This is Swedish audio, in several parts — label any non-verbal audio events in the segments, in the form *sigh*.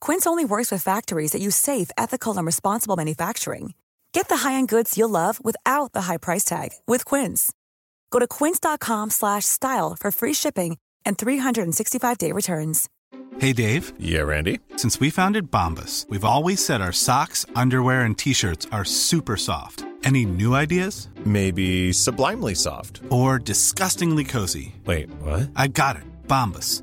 Quince only works with factories that use safe, ethical, and responsible manufacturing. Get the high-end goods you'll love without the high price tag with Quince. Go to quince.com slash style for free shipping and 365-day returns. Hey, Dave. Yeah, Randy. Since we founded Bombus, we've always said our socks, underwear, and T-shirts are super soft. Any new ideas? Maybe sublimely soft. Or disgustingly cozy? Wait, what? I got it. Bombus.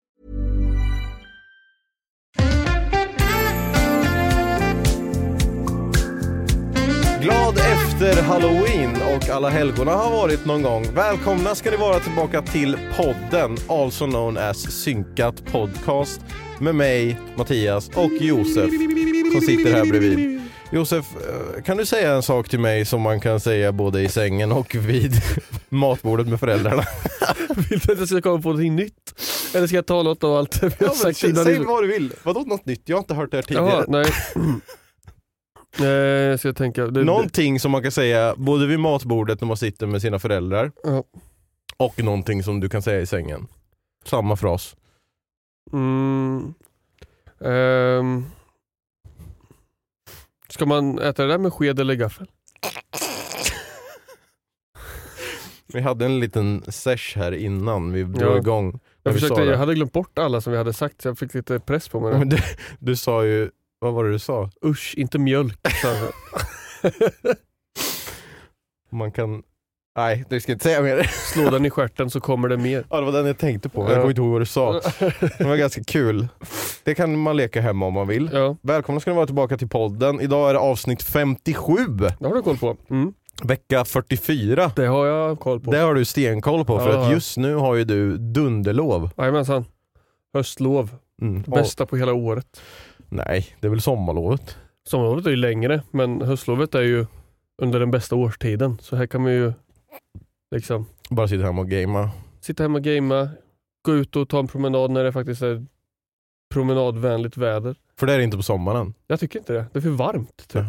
Glad efter halloween och alla helgona har varit någon gång. Välkomna ska ni vara tillbaka till podden, also known as Synkat Podcast med mig, Mattias och Josef som sitter här bredvid. Josef, eh, kan du säga en sak till mig som man kan säga både i sängen och vid *laughs* matbordet med föräldrarna? *laughs* Vill du att jag ska komma på någonting nytt? Eller ska jag ta något av allt vi har Ja, sagt innan? säg vad du vill. Vadå något nytt? Jag har inte hört det här tidigare. Jaha, nej. *clears throat* Eh, ska jag tänka. Det, Någonting som man kan säga både vid matbordet när man sitter med sina föräldrar Ja. och någonting som du kan säga i sängen. Samma fras. Mm, ehm, ska man äta det där med sked eller gaffel? *laughs* Vi hade en liten sesh här innan vi drog Ja. igång. Jag, försökte, jag hade glömt bort alla som vi hade sagt så jag fick lite press på mig. Men *laughs* du, du sa ju, vad var det du sa? Usch, inte mjölk. *laughs* Man kan, nej du ska inte säga mer. Slå den i stjärten så kommer det mer. Ja, det var den jag tänkte på, jag Ja. kommer inte ihåg vad du sa. *laughs* Det var ganska kul. Det kan man leka hemma om man vill. Ja, Välkomna ska ni vara tillbaka till podden. Idag är det avsnitt 57, det har du koll på. Mm, vecka 44. det har jag koll på. Det har du stenkoll på för Ja. att just nu har ju du dunderlov. Jajamensan. Höstlov. Mm. Det bästa på hela året. Nej, det är väl sommarlovet. Sommarlovet är ju längre men höstlovet är ju under den bästa årstiden. Så här kan man ju liksom Bara sitta hemma och gamea. sitta hemma och gamea, gå ut och ta en promenad när det faktiskt är promenadvänligt väder. För det är det inte på sommaren. Jag tycker inte det. Det är för varmt. Typ. Ja.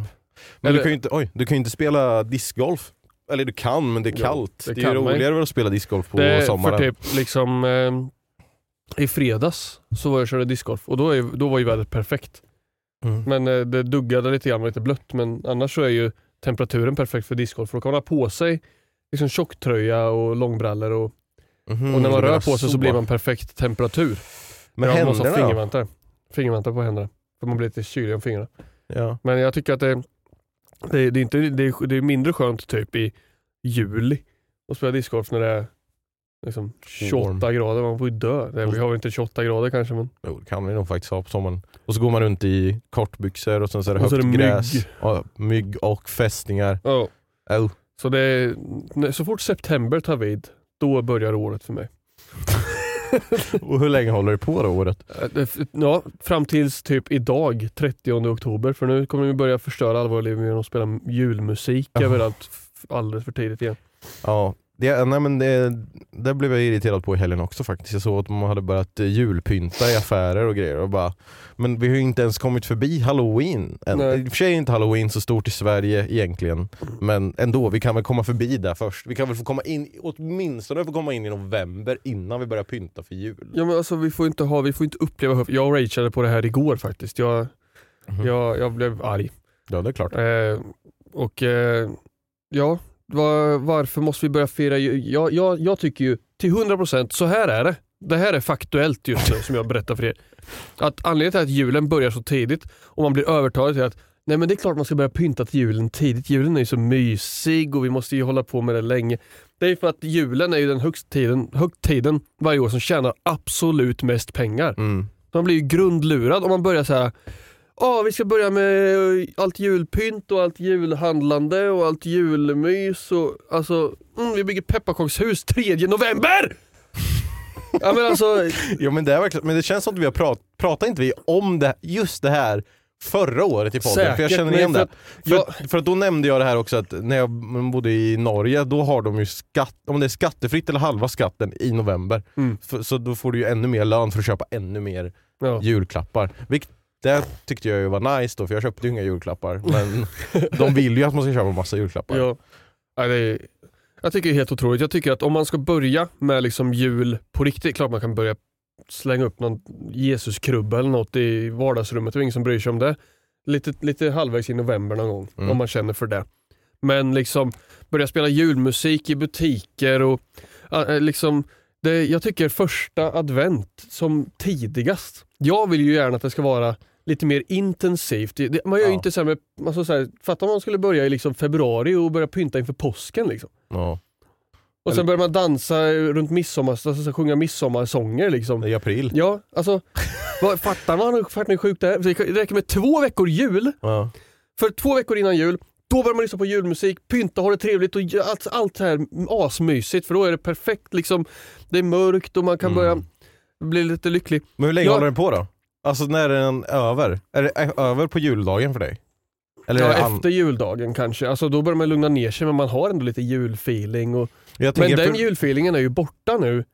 Men Eller- du kan ju inte, oj, du kan inte spela discgolf. Eller du kan, men det är kallt. det det, är ju man roligare att spela discgolf på det sommaren. för typ liksom eh, i fredags så var jag och körde discgolf och då, är, då var ju vädret perfekt. Mm. Men eh, det duggade lite grann och lite blött men annars så är ju temperaturen perfekt för discgolf för då kan man ha på sig liksom tjocktröja och långbrallor och, Mhm, och när man rör på sig så blir man perfekt temperatur. Men jag måste ha händerna fingervantar. Fingervantar på händerna. För man blir lite kylig om fingrarna. Ja. Men jag tycker att det, det, det, är, inte, det, är, det är mindre skönt typ i juli att spela discgolf när det är liksom 28 Warm. grader. Man får ju dö. Det, vi har väl inte 28 grader kanske men Jo, det kan vi nog faktiskt ha på sommaren. Och så går man runt i kortbyxor och sen så är det Och högt är det mygg. gräs. Ja, mygg och fästingar. ja. Oh. Så, det är, så fort september tar vid, då börjar året för mig. *laughs* Och hur länge håller det på då året? Äh, Ja, fram tills typ idag, 30 oktober. För nu kommer vi börja förstöra alla våra liv genom att spela julmusik Ja. överallt alldeles för tidigt igen. Ja, det, nej men det, det blev jag irriterad på i helgen också faktiskt. Jag såg att man hade börjat eh, julpynta i affärer och grejer och bara Men vi har ju inte ens kommit förbi halloween än. Nej. I och för sig är inte halloween så stort i Sverige egentligen Men ändå, vi kan väl komma förbi där först. Vi kan väl få komma in, åtminstone få komma in i november innan vi börjar pynta för jul. Ja men alltså vi får inte ha, vi får inte uppleva Jag rageade på det här igår faktiskt. Jag, Mhm. jag, jag blev arg. Ja det är klart. Eh, och eh, ja, var, varför måste vi börja fira jul? Jag, jag, jag tycker ju till 100% så här är det. Det här är faktuellt just nu som jag berättar för er. Att anledningen till att julen börjar så tidigt och man blir övertalad till att Nej men det är klart man ska börja pynta till julen tidigt. Julen är ju så mysig och vi måste ju hålla på med det länge. Det är för att julen är ju den högtiden, högtiden varje år som tjänar absolut mest pengar. Mm. Man blir ju grundlurad om man börjar så här. Ja, vi ska börja med allt julpynt och allt julhandlande och allt julmys och alltså, mm, vi bygger pepparkakshus 3 november! ja men alltså, *laughs* Jo men det är verkligen, men det känns som att vi har pratat, pratat inte vi om det, just det här förra året i podden? Säkert, för jag känner igen för det. att För, jag- för att då nämnde jag det här också att när jag bodde i Norge, då har de ju skatt, om det är skattefritt eller halva skatten i november. Mm. För, så då får du ju ännu mer lön för att köpa ännu mer ja. julklappar. Vilket, det tyckte jag ju var nice då, för jag köpte ju inga julklappar. Men *laughs* de vill ju att man ska köpa massa julklappar. Ja. Ja, det är, jag tycker det är helt otroligt. Jag tycker att om man ska börja med liksom jul på riktigt, klart man kan börja slänga upp någon Jesuskrubba eller något i vardagsrummet. Det är ingen som bryr sig om det. Lite, lite halvvägs i november någon gång, Mm. om man känner för det. Men liksom börja spela julmusik i butiker och äh, liksom det, jag tycker första advent som tidigast. Jag vill ju gärna att det ska vara lite mer intensivt. Man gör ju Ja. inte så här med, alltså så här, fatta om man skulle börja i liksom februari och börja pynta inför påsken. Liksom. Ja. Och sen börjar man dansa runt midsommar, alltså så sjunga midsommarsånger. Liksom. I april. Ja, alltså, vad, fattar man hur fattar ni hur sjukt det är? Det räcker med två veckor jul, Ja. för två veckor innan jul, då börjar man lyssna på julmusik, pynta, ha det trevligt och allt, allt det här asmysigt för då är det perfekt. Liksom, det är mörkt och man kan Mm. börja bli lite lycklig. Men hur länge Ja. håller den på då? Alltså när är den över? Är det över på juldagen för dig? Eller Ja, an- efter juldagen kanske. Alltså, då börjar man lugna ner sig men man har ändå lite julfeeling. Och... Men den för... julfeelingen är ju borta nu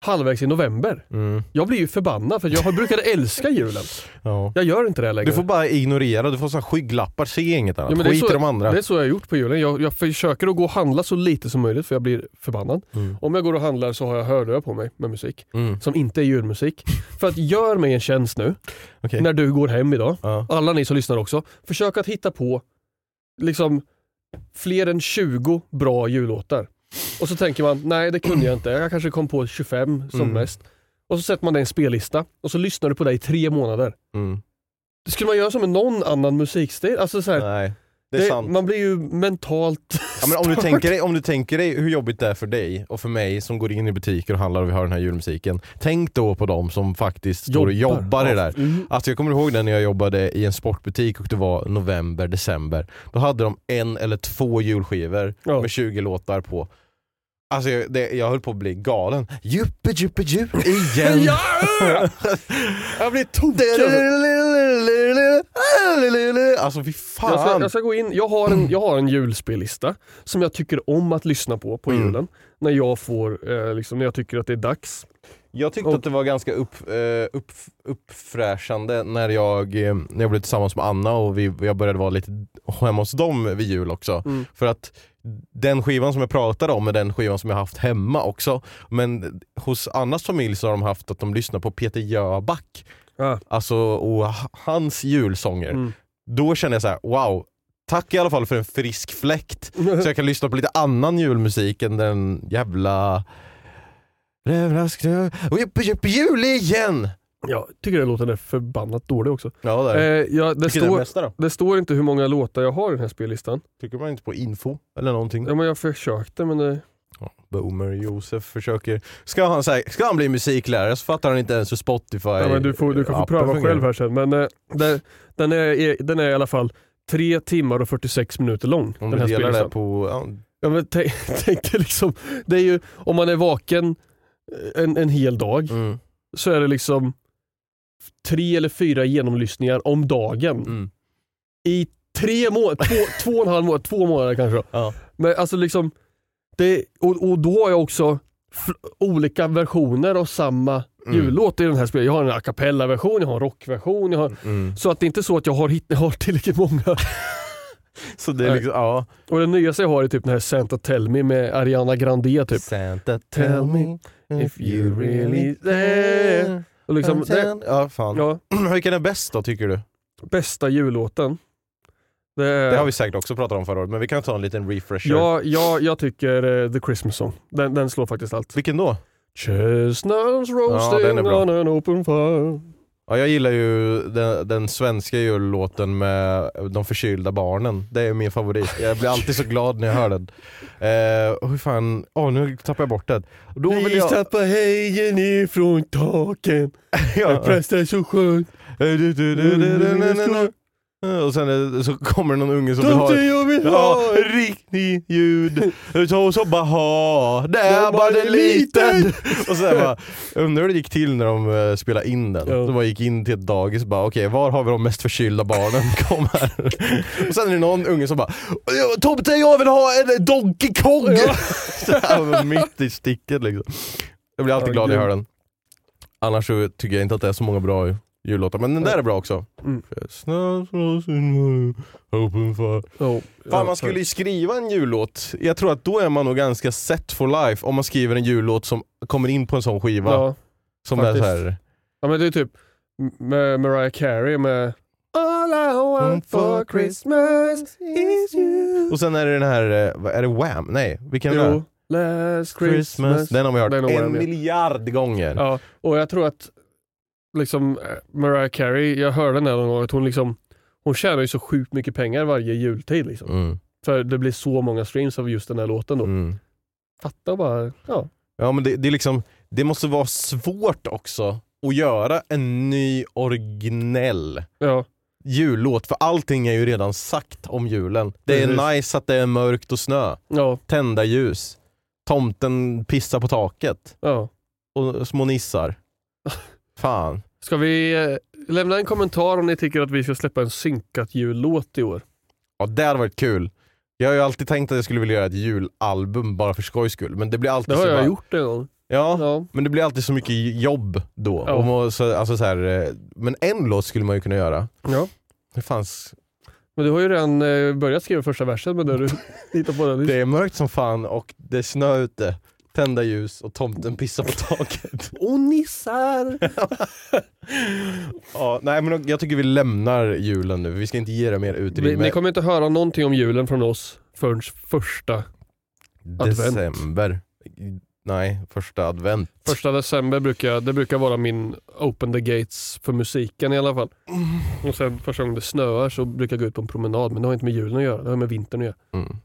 halvvägs i november. mm. Jag blir ju förbannad för jag brukade älska julen. *laughs* ja. Jag gör inte det längre. Du får bara ignorera, du får så här skygglappar, se inget annat. Ja, Skit i de andra. Det är så jag har gjort på julen. Jag, jag försöker att gå och handla så lite som möjligt för jag blir förbannad. Mm. Om jag går och handlar så har jag hörlurar på mig med musik Mm. som inte är julmusik. För att gör mig en tjänst nu Okej. när du går hem idag, Ja. alla ni som lyssnar också, försök att hitta på liksom fler än 20 bra jullåtar. Och så tänker man, nej det kunde jag inte, jag kanske kom på 25 som Mm. mest. Och så sätter man det i en spellista och så lyssnar du på det i tre månader. Mm. Det skulle man göra som med någon annan musikstil. Alltså så här, Nej, det är det, sant. man blir ju mentalt *laughs* Ja, men om, du tänker dig, om du tänker dig hur jobbigt det är för dig och för mig som går in i butiker och handlar och vi har den här julmusiken. Tänk då på de som faktiskt står och jobbar i det där. Mm. Alltså jag kommer ihåg när jag jobbade i en sportbutik och det var november, december. Då hade de en eller två julskivor Ja. med 20 låtar på. Alltså jag, det, jag höll på att bli galen. Juppe juppe jupp igen. *laughs* Ja! Jag blir tokig. *laughs* Alltså fy Jag ska, fan. jag ska gå in, jag har, en, jag har en julspellista som jag tycker om att lyssna på på Mm. julen. När jag får, eh, liksom, när jag tycker att det är dags. Jag tyckte Och- att det var ganska upp, eh, upp, uppfräschande när jag, eh, när jag blev tillsammans med Anna och vi, jag började vara lite hemma hos dem vid jul också. Mm. För att den skivan som jag pratade om är den skivan som jag haft hemma också. Men hos Annas familj så har de haft att de lyssnar på Peter Jöback. Ja. Alltså, och hans julsånger. Mm. Då känner jag så här: wow, tack i alla fall för en frisk fläkt. *laughs* Så jag kan lyssna på lite annan julmusik än den jävla... Överraskning och juppe jul igen! Jag tycker den låten är förbannat dålig också. Ja, där. Eh, ja, det, är står, bästa då? det står inte hur många låtar jag har i den här spellistan. Tycker man inte på info eller någonting? Ja, men jag försökte men det... Boomer Josef försöker... Ska han, säga, ska han bli musiklärare så fattar han inte ens hur Spotify Ja, men du, får, du kan få pröva fungerar. själv här sen. Men eh, det, den, är, den är i alla fall 3 timmar och 46 minuter lång. Om den här delar det på... Ja, Ja, men tänk, *laughs* tänk liksom, det är ju, om man är vaken eh, en, en hel dag mm, så är det liksom tre eller fyra genomlyssningar om dagen. mm. I tre månader, två, två och en halv månad, två månader kanske. Ja. Men alltså liksom, det, och, och då har jag också olika versioner av samma Mm. jullåt i den här spelet. Jag har en a cappella-version, jag har en rockversion, har, Mm. så att det är inte så att jag har, hit, jag har tillräckligt många. *laughs* Så det är liksom, ja. Och den nyaste jag har är typ den här Santa Tell Me med Ariana Grande typ. Santa Tell me if you really there. Och liksom, det, Ja, fan. ja, *clears throat* Vilken är bäst då tycker du? bästa jullåten. Det, Det har vi säkert också pratat om förra året, men vi kan ta en liten refresher. ja, ja, jag tycker eh, The Christmas Song. Den, den slår faktiskt allt. Vilken då? Chestnuts roasting den bra. on an open fire. Ja, jag gillar ju den, den svenska jullåten med de förkylda barnen. Det är min favorit. Jag blir alltid så glad när jag hör den. Eh, hur fan, åh nu tappar jag bort det. Då vill jag... tappa hejen ifrån taken. Ja. Prästen så skön. Och sen är- så kommer det någon unge som vill ha jag vill Ja, riktig ljud. Så så bara ha, det är bara en liten. Och sen bara, undrar hur det gick till när de uh, spelade in den. Ja. De bara gick in till ett dagis och bara, okej var har vi de mest förkylda barnen? *laughs* Kom här. Och sen är det någon unge som bara, Tomten jag vill ha en Donkey Kong! *laughs* Så här var mitt i sticket liksom. Jag blir alltid Ja, glad när jag hör den. Annars så tycker jag inte att det är så många bra jullåtar, men den där är bra också. Mm. Oh, Fan man skulle ju skriva en jullåt, jag tror att då är man nog ganska set for life om man skriver en jullåt som kommer in på en sån skiva. Ja. som faktiskt. är så här. ja men det är typ med Mariah Carey med All I want for Christmas is you. Och sen är det den här, eh, är det Wham? Nej, vilken är Jo, det? last Christmas. Den har vi hört en miljard gånger. Ja, och jag tror att liksom eh, Mariah Carey, jag hörde här någon gång, att hon liksom hon tjänar ju så sjukt mycket pengar varje jultid liksom. Mm, För det blir så många streams av just den här låten då. mm. Fatta bara, ja. Ja men det, det är liksom, det måste vara svårt också att göra en ny originell ja. jullåt, för allting är ju redan sagt om julen. Det är Precis. nice att det är mörkt och snö, Ja, tända ljus, tomten pissar på taket ja. och små nissar. *laughs* Fan. Ska vi eh, lämna en kommentar om ni tycker att vi ska släppa en synkat jullåt i år? Ja det hade varit kul. Jag har ju alltid tänkt att jag skulle vilja göra ett julalbum bara för skojs skull, men det blir alltid Det har så jag bara, gjort en gång. Ja, Ja. men det blir alltid så mycket jobb då. Ja. Och må, så, alltså så här, eh, men en låt skulle man ju kunna göra. ja. Hur fanns Men du har ju redan eh, börjat skriva första versen men när du *laughs* hittar på den. Det är mörkt som fan och det är snö ute, tända ljus och tomten pissar på taket. *laughs* Och nissar! ja, nej men jag tycker vi lämnar julen nu, vi ska inte ge det mer Vi, utrymme. ni kommer inte höra någonting om julen från oss förrän första, December. Nej, första advent. första december. Brukar, det brukar vara min open the gates för musiken i alla fall. Och sen första gången det snöar så brukar jag gå ut på en promenad men det har inte med julen att göra, det har med vintern att göra. Mm.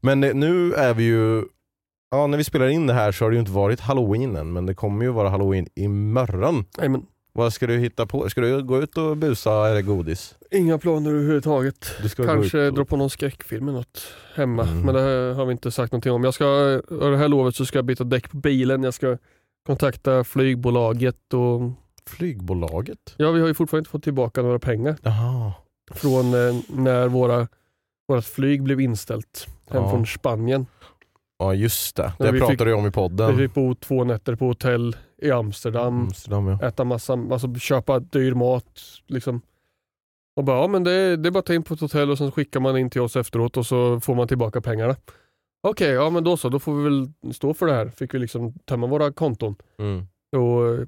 Men nu är vi ju, ja när vi spelar in det här så har det ju inte varit halloween än, men det kommer ju vara halloween imorgon. Nej, men Vad ska du hitta på? Ska du gå ut och busa eller godis? inga planer överhuvudtaget. Du ska gå Kanske och- dra på någon skräckfilm eller något hemma. Mm. Men det här har vi inte sagt någonting om. Jag ska, det här lovet så ska jag byta däck på bilen. Jag ska kontakta flygbolaget och Flygbolaget? ja, vi har ju fortfarande inte fått tillbaka några pengar Jaha. från eh, när våra, vårat flyg blev inställt hem Ja. från Spanien. Ja just det, det vi pratade du om i podden. Vi fick bo två nätter på hotell i Amsterdam, Amsterdam ja. äta massa, alltså köpa dyr mat. Liksom. Och bara, ja men det, det är bara att ta in på ett hotell och sen skickar man in till oss efteråt och så får man tillbaka pengarna. Okej, ja men då så, då får vi väl stå för det här. Fick vi liksom tömma våra konton. Mm. Och eh,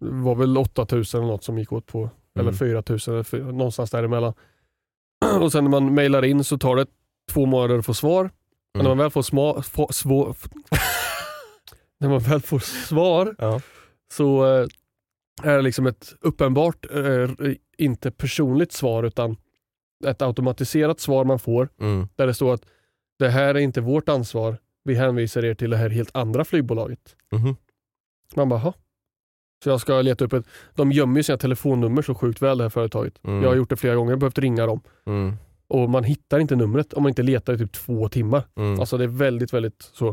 det var väl 8000 eller något som gick åt på, eller Mm. 4000, eller någonstans däremellan. *clears throat* Och sen när man mailar in så tar det två månader att få svar. Men när man väl får, sma, få, svå, *laughs* när man väl får svar Ja. så eh, är det liksom ett uppenbart, eh, inte personligt svar utan ett automatiserat svar man får Mm. där det står att det här är inte vårt ansvar, vi hänvisar er till det här helt andra flygbolaget. Mhm. Man bara, "Jaha." Så jag ska leta upp ett, de gömmer ju sina telefonnummer så sjukt väl det här företaget. Mm. Jag har gjort det flera gånger, behövt ringa dem Mm. Och man hittar inte numret om man inte letar i typ två timmar. Mm. Alltså det är väldigt, väldigt så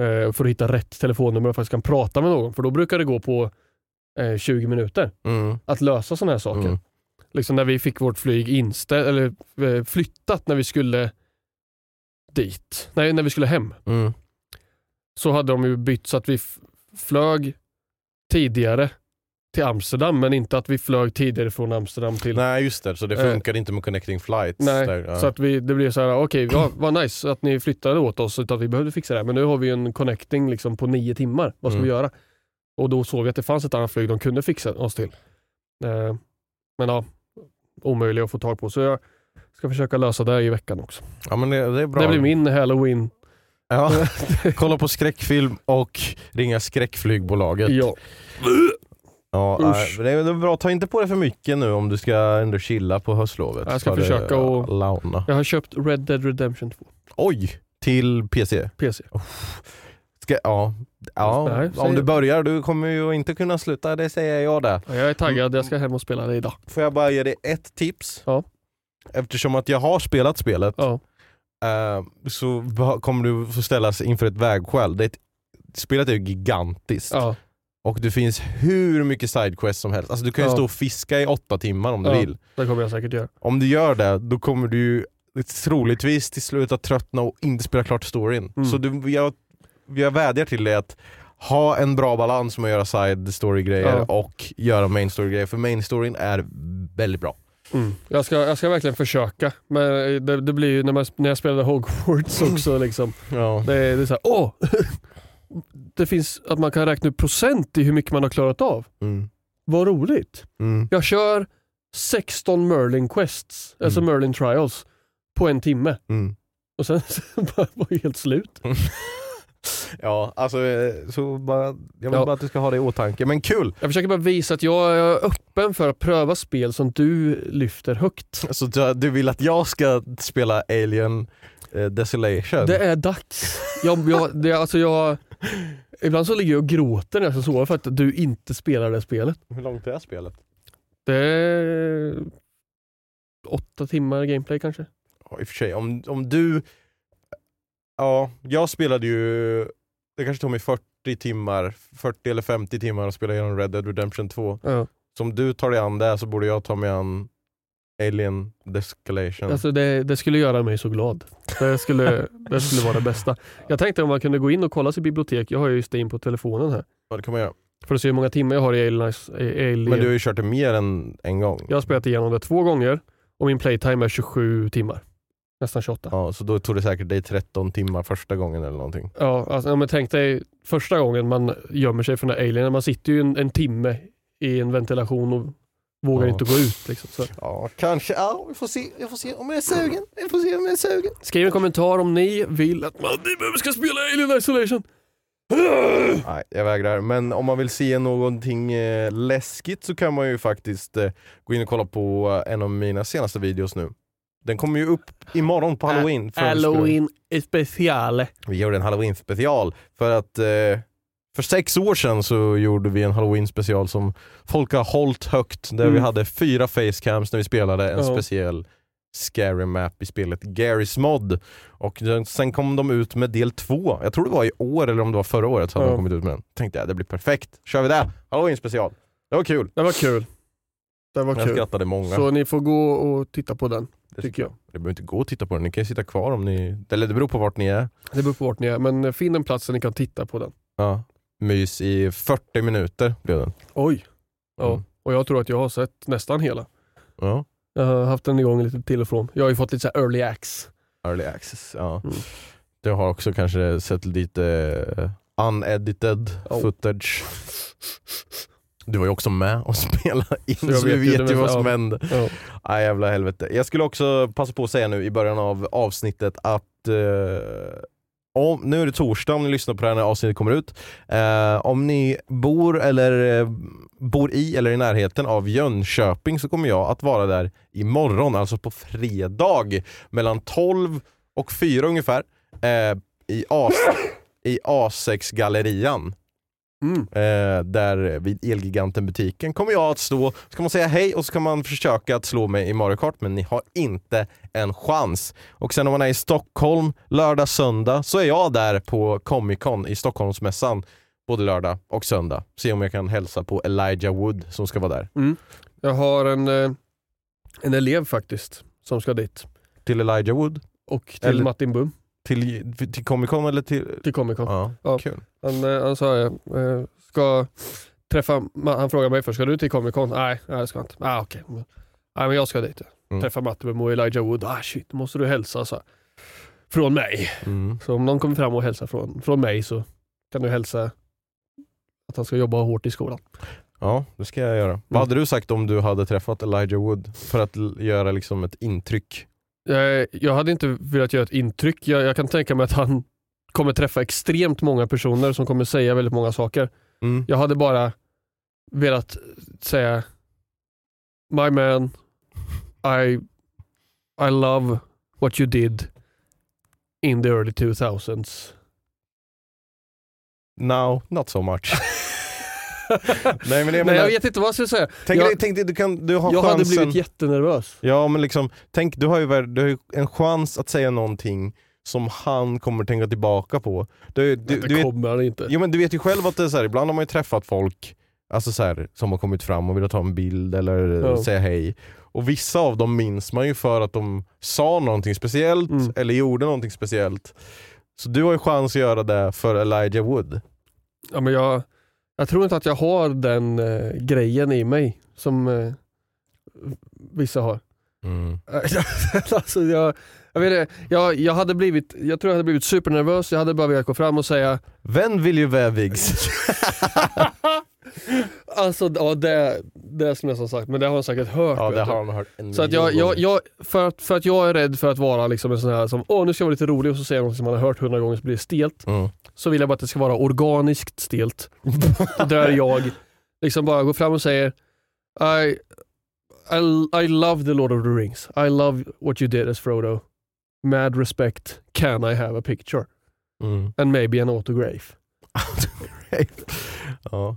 eh, för att hitta rätt telefonnummer och faktiskt kan prata med någon. För då brukar det gå på eh, 20 minuter Mm. att lösa sådana här saker. Mm. Liksom när vi fick vårt flyg inställt, eller eh, flyttat när vi skulle dit. Nej, när vi skulle hem. Mm. Så hade de ju bytt så att vi flög tidigare till Amsterdam men inte att vi flög tidigare från Amsterdam till Nej just det, så det Eh. funkade inte med connecting flights. Nej, där, ja. så att vi, det blev så här, okej, ja, *clears throat* vad nice att ni flyttade åt oss utan att vi behövde fixa det här. Men nu har vi en connecting liksom på nio timmar. Vad ska Mm. vi göra? Och då såg vi att det fanns ett annat flyg de kunde fixa oss till. Eh, men ja, omöjliga att få tag på. Så jag Ska försöka lösa det i veckan också. Ja men det, det är bra. Det blir min halloween. Ja. *laughs* Kolla på skräckfilm och ringa skräckflygbolaget. Ja. *clears throat* Ja, Usch. det är bra, ta inte på det för mycket nu om du ska ändå chilla på höstlovet. Jag ska det, försöka och- launa. Jag har köpt Red Dead Redemption 2. Oj! Till PC. PC. Ska, ja, ja Nej, om säg- du börjar, du kommer ju inte kunna sluta, det säger jag där. Ja, jag är taggad, jag ska hem och spela det idag. Får jag bara ge dig ett tips? Ja. Eftersom att jag har spelat spelet Ja. eh, så kommer du få ställas inför ett vägskäl. Det är ett, spelet är ju gigantiskt. Ja. Och det finns hur mycket sidequests som helst. Alltså du kan ju Ja. stå och fiska i åtta timmar om du Ja. vill. Det kommer jag säkert göra. Om du gör det, då kommer du ju troligtvis till slut att tröttna och inte spela klart storyn. Mm. Så du, jag, jag vädjar till dig att ha en bra balans med att göra side story grejer Ja. och göra main story grejer. För main storyn är väldigt bra. Mm. Jag, ska, jag ska verkligen försöka. Men det, det blir ju när, man, när jag spelade Hogwarts *laughs* också. Liksom. Ja. Det, det är såhär, åh! *laughs* det finns att man kan räkna upp procent i hur mycket man har klarat av. Mm. Vad roligt. Mm. Jag kör 16 Merlin Quests, alltså Mm. Merlin Trials, på en timme. Mm. Och sen *laughs* var det helt slut. *laughs* Ja, alltså så bara, jag vill Ja. bara att du ska ha det i åtanke. Men kul! Jag försöker bara visa att jag är öppen för att pröva spel som du lyfter högt. Så du, du vill att jag ska spela Alien eh, Desolation? Det är dags. Jag, jag, det, alltså jag, *laughs* ibland så ligger jag och gråter när jag ska sova för att du inte spelar det spelet. Hur långt är spelet? Det är åtta timmar gameplay kanske. Ja, i och för sig, om, om du... Ja, jag spelade ju... Det kanske tog mig 40 timmar, 40 eller 50 timmar att spela igenom Red Dead Redemption 2. Ja. Så om du tar dig an det så borde jag ta mig an Alien Descalation. Alltså det, det skulle göra mig så glad. Det skulle, det skulle vara det bästa. Jag tänkte om man kunde gå in och kolla sitt bibliotek. Jag har ju Steam på telefonen här. ja, det kan man göra. För att se hur många timmar jag har i Alien. Alien. Men du har ju kört det mer än en gång. Jag har spelat igenom det två gånger och min playtime är 27 timmar. Nästan 28. Ja, så då tog det säkert dig 13 timmar första gången eller någonting. Ja, alltså, ja, men tänk dig första gången man gömmer sig från den där alien. Man sitter ju en, en timme i en ventilation och vågar Ja. inte gå ut. Liksom. Så. Ja, kanske. Ja, vi får se, vi får se om jag är sugen. Vi får se om jag är sugen. Skriv en kommentar om ni vill att man ni ska spela Alien Isolation. Nej, jag vägrar. Men om man vill se någonting eh, läskigt så kan man ju faktiskt eh, gå in och kolla på eh, en av mina senaste videos nu. Den kommer ju upp imorgon på halloween. Halloween special. Vi gjorde en halloween special för att eh, för sex år sedan så gjorde vi en halloween special som folk har hållit högt där Mm. vi hade fyra facecams när vi spelade en Ja. speciell scary map i spelet Garry's Mod. Och sen kom de ut med del två, jag tror det var i år eller om det var förra året så hade Ja. de kommit ut med den. Tänkte jag det blir perfekt, kör vi det! Halloween special. Det var kul. Det var kul. Det var Jag kul. skrattade många. Så ni får gå och titta på den. det tycker jag. Det behöver inte gå och titta på den, ni kan ju sitta kvar om ni... Eller det beror på vart ni är. Det beror på vart ni är, men finn en plats där ni kan titta på den. Ja. Mys i 40 minuter blev den. Oj. Ja. Mm. Och jag tror att jag har sett nästan hela. Ja. Jag har haft den igång lite till och från. Jag har ju fått lite så early access. Early access, ja. Mm. Det har också kanske sett lite eh, unedited Oh. footage. Du var ju också med och *laughs* spelade in så, vi vet ju vet ju vad som ja. hände. Ja. Aj, jävla helvete. Jag skulle också passa på att säga nu i början av avsnittet att eh, om, nu är det torsdag om ni lyssnar på det här när avsnittet kommer ut. Eh, om ni bor eller eh, bor i eller i närheten av Jönköping så kommer jag att vara där imorgon, alltså på fredag mellan 12 och 4 ungefär eh, i, A, i A6-gallerian. Mm. Eh, där vid Elgiganten-butiken kommer jag att stå, så kan man säga hej och så kan man försöka att slå mig i Mario Kart men ni har inte en chans. Och sen om man är i Stockholm lördag, söndag så är jag där på Comic Con i Stockholmsmässan både lördag och söndag. Se om jag kan hälsa på Elijah Wood som ska vara där. Jag har en, eh, en elev faktiskt som ska dit. Till Elijah Wood? Och till Eller- Martin Bum Till, till Comic Con eller till... till Comic Con. Ja, Ja. kul. Han, eh, han sa eh, ska träffa, han frågade mig först, ska du till Comic Con? Nej, nej jag ska inte. Ah, okej. Nej men jag ska dit. Mm. Träffa Bum och Elijah Wood. Ah shit, då måste du hälsa så här. Från mig. Mm. Så om någon kommer fram och hälsar från, från mig så kan du hälsa att han ska jobba hårt i skolan. Ja, det ska jag göra. Vad hade du sagt om du hade träffat Elijah Wood för att göra liksom ett intryck Jag, jag hade inte velat göra ett intryck. Jag, jag kan tänka mig att han kommer träffa extremt många personer som kommer säga väldigt många saker. Mm. Jag hade bara velat säga My man, I, I love what you did in the early 2000s. Now, not so much. *laughs* *laughs* Nej men jag Nej, menar, jag vet inte vad jag ska säga. tänk, jag tänk du, kan, du har jag hade chansen. blivit jättenervös. Ja men liksom, tänk du har, ju, du har ju en chans att säga någonting som han kommer tänka tillbaka på. Du, du, det du, vet, kommer han inte. jo, men du vet ju själv att det är så här, ibland har man ju träffat folk alltså så här, som har kommit fram och vill ta en bild eller Ja. säga hej. Och vissa av dem minns man ju för att de sa någonting speciellt Mm. eller gjorde någonting speciellt. Så du har ju chans att göra det för Elijah Wood. Ja, men jag, jag tror inte att jag har den eh, grejen i mig som eh, vissa har. Mm. *laughs* alltså jag, jag, vet, jag, jag, hade blivit, jag tror jag hade blivit supernervös, jag hade bara velat gå fram och säga Vem vill ju vävigs? *laughs* Alltså ja, det, det som jag som sagt, men det har han säkert hört. ja vet det du. har man hört en Så att jag, jag, jag, för, att, för att jag är rädd för att vara liksom en sån här som, åh nu ska jag vara lite rolig och så säger jag något som man har hört hundra gånger så blir det stelt. Mm. Så vill jag bara att det ska vara organiskt stelt. Där jag liksom bara går fram och säger I, I, I love the Lord of the Rings. I love what you did as Frodo. Mad respect, can I have a picture? Mm. And maybe an autograph. *laughs* ja.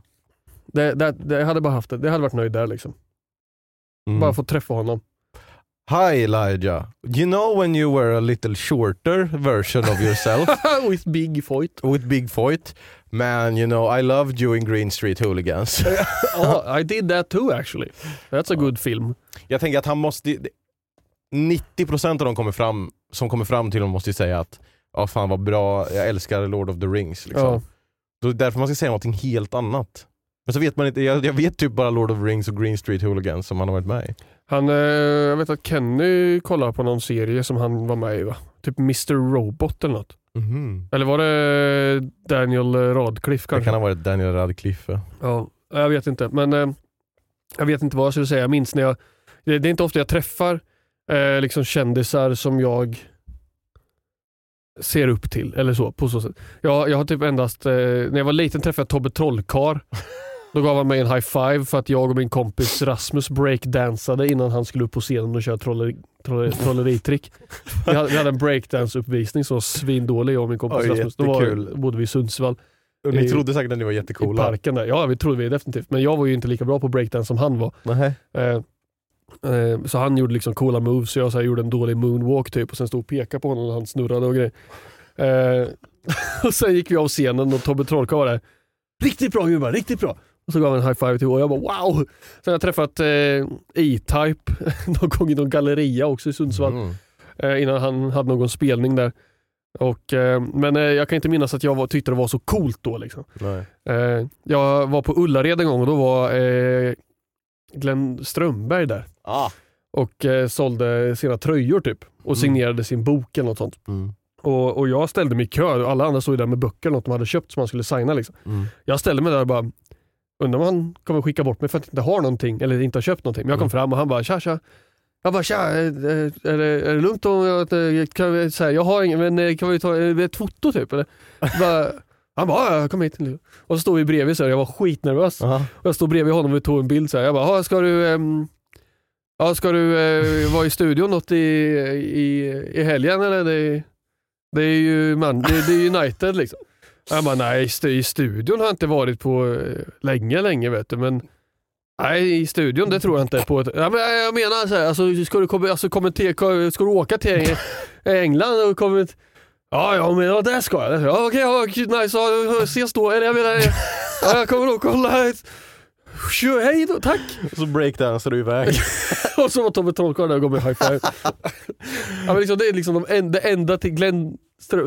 Det, det, det jag hade bara haft det, det hade varit nöjd där liksom. Mm. Bara fått träffa honom. Hi Elijah, you know when you were a little shorter version of yourself *laughs* With big fight. with Big Foyt? Man, you know I loved you in Green Street Hooligans. *laughs* oh, I did that too actually. That's a good film. Jag tänker att han måste... 90% av de kommer fram, som kommer fram till honom måste ju säga att ja fan vad bra, jag älskar Lord of the Rings. Liksom. Ja. Då är det därför man ska säga någonting helt annat. Men så vet man inte, jag, jag vet typ bara Lord of Rings och Green Street Hooligans som han har varit med i. Han, eh, jag vet att Kenny kollar på någon serie som han var med i va? Typ Mr Robot eller något. Mhm. Eller var det Daniel Radcliffe Det kanske? kan ha varit Daniel Radcliffe. Ja, jag vet inte. Men eh, jag vet inte vad jag skulle säga. Jag minns när jag, det, det är inte ofta jag träffar eh, liksom kändisar som jag ser upp till. Eller så, på så sätt. Jag, jag har typ endast, eh, när jag var liten träffade jag Tobbe Trollkarl. *laughs* Då gav han mig en high five för att jag och min kompis Rasmus breakdansade innan han skulle upp på scenen och köra trolleri, trolleri, *laughs* trolleritrick. Vi hade, vi hade en breakdance-uppvisning som var svindålig jag och min kompis Oj, Rasmus. Då var, bodde vi i Sundsvall Och ni I- trodde säkert att ni var i jättecoola. parken där. Ja, vi trodde vi definitivt. Men jag var ju inte lika bra på breakdance som han var. Eh, eh, så han gjorde liksom coola moves så jag så här, gjorde en dålig moonwalk typ och sen stod och pekade på honom när han snurrade och grejer. Eh, *laughs* och sen gick vi av scenen och Tobbe Trollkarl var där. Riktigt bra gubbar, riktigt bra. Och så gav han en high five till och jag bara wow. Sen har jag träffat eh, E-Type *laughs* någon gång i någon galleria också i Sundsvall Mm. eh, innan han hade någon spelning där. Och, eh, men eh, jag kan inte minnas att jag var, tyckte det var så coolt då. Liksom. Eh, jag var på Ullared en gång och då var eh, Glenn Strömberg där Ah. och eh, sålde sina tröjor typ och Mm. signerade sin bok eller något sånt. Mm. Och, och jag ställde mig i kö alla andra stod där med böcker något de hade köpt som han skulle signa. Liksom. Mm. Jag ställde mig där och bara undrar om han kommer skicka bort mig för att jag inte har någonting eller inte har köpt någonting. Men jag kom Mm. fram och han bara tja tja. Jag bara tja, är, det, är det lugnt om jag, eh, kan vi, så här, jag har ingen, men eh, kan vi ta ett foto typ? Eller? bara, han bara, ja, kom hit. Och så stod vi bredvid så här, jag var skitnervös. Aha. Och jag stod bredvid honom och vi tog en bild så här. Jag bara, "Ja, ska du, ja, ska du eh, vara i studion något i, i, i helgen eller? Det, det är ju man, det, det är United liksom. Han bara, nej i stu- i studion har jag inte varit på eh, länge, länge vet du. Men nej i studion det tror jag inte på. Ett, ja, men jag menar så här, alltså, ska, du, alltså, kommentera, ska du åka till England och komma Ja, ja men ja, det ska jag. Ja, okej, ja, nice. Ja, ses då. Eller jag menar, ja, jag kommer nog kolla. Kör, hej då, tack! Och så breakdansar du iväg. *laughs* Och så var Tobbe Trollkarl där och gav mig high five. ja, men liksom, det är liksom de en, det enda till Glenn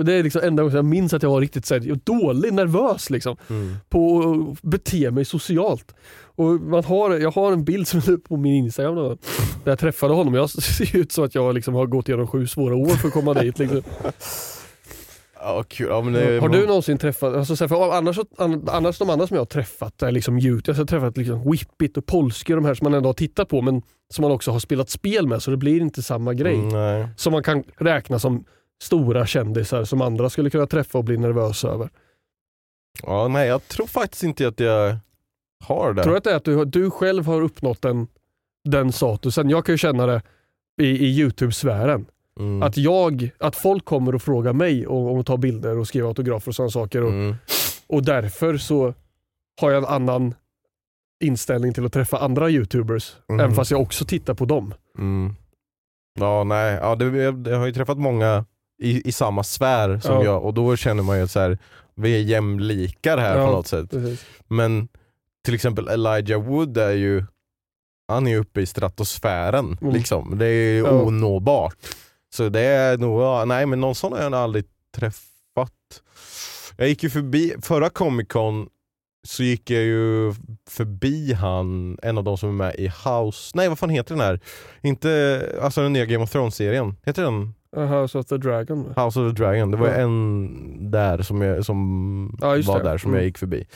det är liksom enda gången jag minns att jag var riktigt så här, dålig, nervös liksom. Mm. På att bete mig socialt. Och man har, jag har en bild som är på min Instagram då, där jag träffade honom. Jag ser ut som att jag liksom har gått igenom sju svåra år för att komma dit. Liksom. *laughs* Ja, kul. Ja, det, Har du någonsin träffat, alltså, så här, för annars, annars de andra som jag har träffat är liksom Youtube, jag har träffat liksom Whippit och Polski och de här som man ändå har tittat på men som man också har spelat spel med så det blir inte samma grej. Mm. Som man kan räkna som stora kändisar som andra skulle kunna träffa och bli nervösa över. Ja, nej, jag tror faktiskt inte att jag har det. Tror du att det är att du, du själv har uppnått den, den statusen? Jag kan ju känna det i, i Youtube-sfären. Mm. Att, jag, att folk kommer och frågar mig om, att ta bilder och skriva autografer och sådana saker. Och, Mm. och därför så har jag en annan inställning till att träffa andra youtubers. Mm. Även fast jag också tittar på dem. Mm. Ja, nej, ja, det, jag, jag har ju träffat många i, i samma sfär som Ja. jag och då känner man ju att så här, vi är jämlikar här Ja. på något sätt. Men till exempel Elijah Wood är ju han är uppe i stratosfären. Mm. Liksom. Det är ju Ja. onåbart. Så det är nog, ja, nej men någon sån har jag aldrig träffat. Jag gick ju förbi, förra Comic Con så gick jag ju förbi han, en av de som är med i House, nej vad fan heter den här? Inte, alltså den nya Game of Thrones-serien, heter den House of the Dragon. House of the Dragon? Det var Ja. en där som, jag, som Ja, var det. där som Mm. jag gick förbi.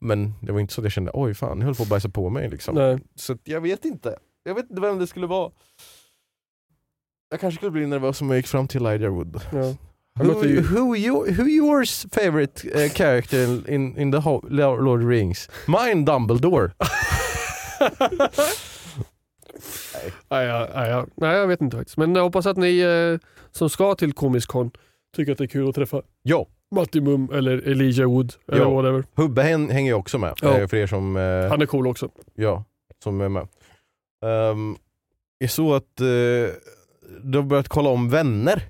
Men det var inte så att jag kände, oj fan, jag höll på att bajsa på mig liksom. Nej. Så jag vet inte. Jag vet inte vem det skulle vara. Jag kanske skulle bli nervös om jag gick fram till Elijah Wood. Ja. Who, who, you, who yours favorite uh, character in, in the Lord of the Rings? Mine Dumbledore. *laughs* *laughs* Nej, ja, nej, ja. nej, jag vet inte faktiskt. Men jag hoppas att ni eh, som ska till Comic Con tycker att det är kul att träffa Ja, Matti Mum eller Elijah Wood eller Ja. whatever. Hubbe hän- hänger ju också med. Ja. eh, För er som, eh, Han är cool också. ja, som är med. Um, jag såg att uh, du har börjat kolla om Vänner.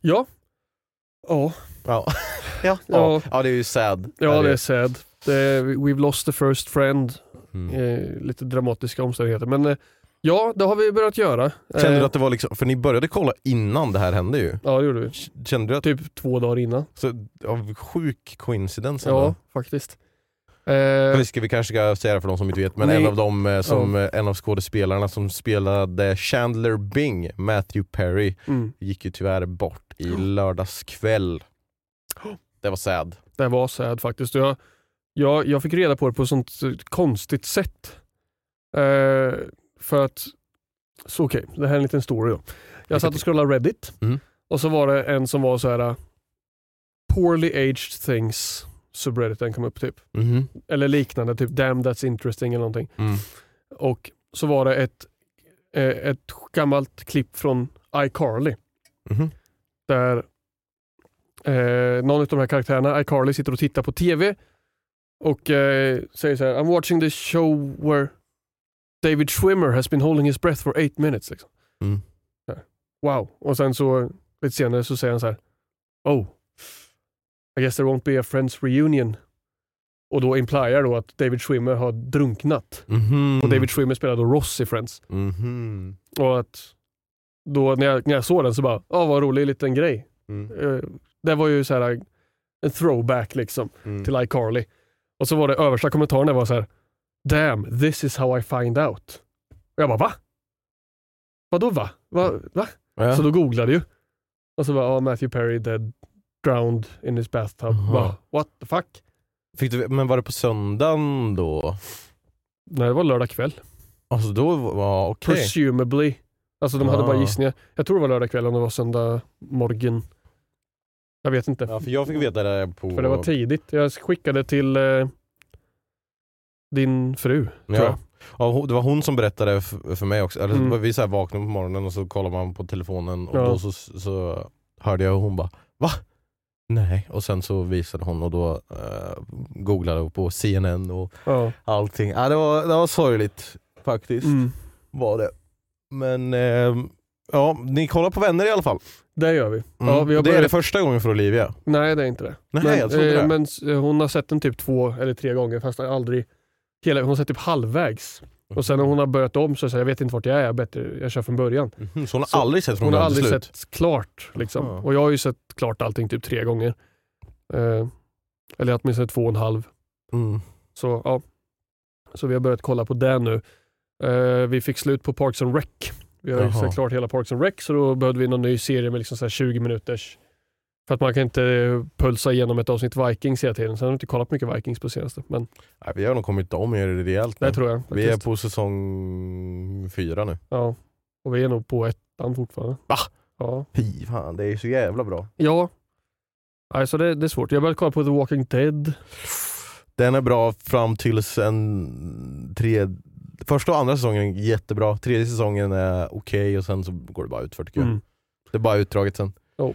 Ja. Ja, Ja, ja. *laughs* Ja. ja. ja det är ju sad. ja det är sad. Det är, we've lost the first friend. Mm. Eh, lite dramatiska omständigheter. Men eh, ja, det har vi börjat göra. Kände Eh, du att det var liksom, för ni började kolla innan det här hände ju. Ja, det gjorde vi. Kände du att, Typ två dagar innan. så, av sjuk coincidence Ja, ändå? faktiskt. Det Eh, ska vi kanske ska säga det för de som inte vet, men Ni- en av dem eh, som, eh, en av skådespelarna som spelade Chandler Bing, Matthew Perry, mm, gick ju tyvärr bort i lördags kväll. Det var sad. det var sad faktiskt. Och Jag, jag, jag fick reda på det på ett sånt eh, konstigt sätt. Eh, för att, så okej, det här är en liten story då. Jag satt och scrollade Reddit Mm. och så var det en som var så här uh, poorly aged things subredditen kom upp typ. Mhm. Eller liknande, typ damn that's interesting eller någonting. Mm. Och så var det ett, eh, ett gammalt klipp från iCarly Mhm. där eh, någon av de här karaktärerna, iCarly, sitter och tittar på TV och eh, säger så här I'm watching this show where David Schwimmer has been holding his breath for eight minutes. Liksom. Mm. Wow. Och sen så lite senare så säger han så här Oh, I guess there won't be a friends reunion. Och då impliar då att David Schwimmer har drunknat. Mhm. Och David Schwimmer spelar då Ross i Friends. Mhm. Och att då när jag, när jag såg den så bara, ja vad rolig liten grej. Mm. Eh, det var ju så här en throwback liksom Mm. till iCarly. Och så var det översta kommentaren där var så här, damn, this is how I find out. Och jag bara, va? Vadå va? va? va? Ja. Så då googlade jag. Och så var ja, Matthew Perry dead, drowned in his bathtub. Jaha. Bara, what the fuck? Fick du, men var det på söndagen då? Nej, det var lördag kväll. Alltså då var okej. Presumably. Alltså de hade bara Ah. gissningar. Jag tror det var lördag kväll om det var söndag morgon. Jag vet inte. Ja, för jag fick veta det på... För det var tidigt. Jag skickade till eh, din fru, tror Ja. jag. Ja, hon- det var hon som berättade för mig också. Eller, Mm. Vi så här vaknade på morgonen och så kollar man på telefonen och Ja. då så, så hörde jag och hon bara Va? Nej, och sen så visade hon och då uh, googlade jag på CNN och Ja. allting. Ja, det, var, det var sorgligt faktiskt. Mm. Var det. Men ehm, ja, ni kollar på Vänner i alla fall. Det gör vi. Mm. Ja, vi det är börjat... det första gången för Olivia. Nej, det är inte det. Nej, men, jag trodde eh, det. men hon har sett den typ två eller tre gånger fast aldrig hela, hon har sett typ halvvägs. Och sen när hon har börjat om så säger jag, jag vet inte vart jag är, bättre, jag kör från början. Mhm, Så hon har Så aldrig sett från Hon har början till aldrig slut? sett klart. Liksom. Och jag har ju sett klart allting typ tre gånger. Eh, eller åtminstone två och en halv. Mm. Så ja, så vi har börjat kolla på det nu. Eh, vi fick slut på Parks and Rec. Vi har ju sett klart hela Parks and Rec så då behövde vi någon ny serie med liksom så här 20 minuters För att man kan inte pulsa igenom ett avsnitt Vikings hela tiden. Sen har jag inte kollat mycket Vikings på senaste. Men Nej, vi har nog kommit om er rejält nu. det tror jag. Vi är på säsong fyra nu. Ja. Och vi är nog på ettan fortfarande. Va? Ja. Fy fan, det är så jävla bra. Ja. Alltså det, det är svårt. Jag började kolla på The Walking Dead. Den är bra fram tills en tre... Första och andra säsongen är jättebra, tredje säsongen är okej och sen så går det bara ut för tycker jag. Mm. Det är bara utdraget sen. Jo.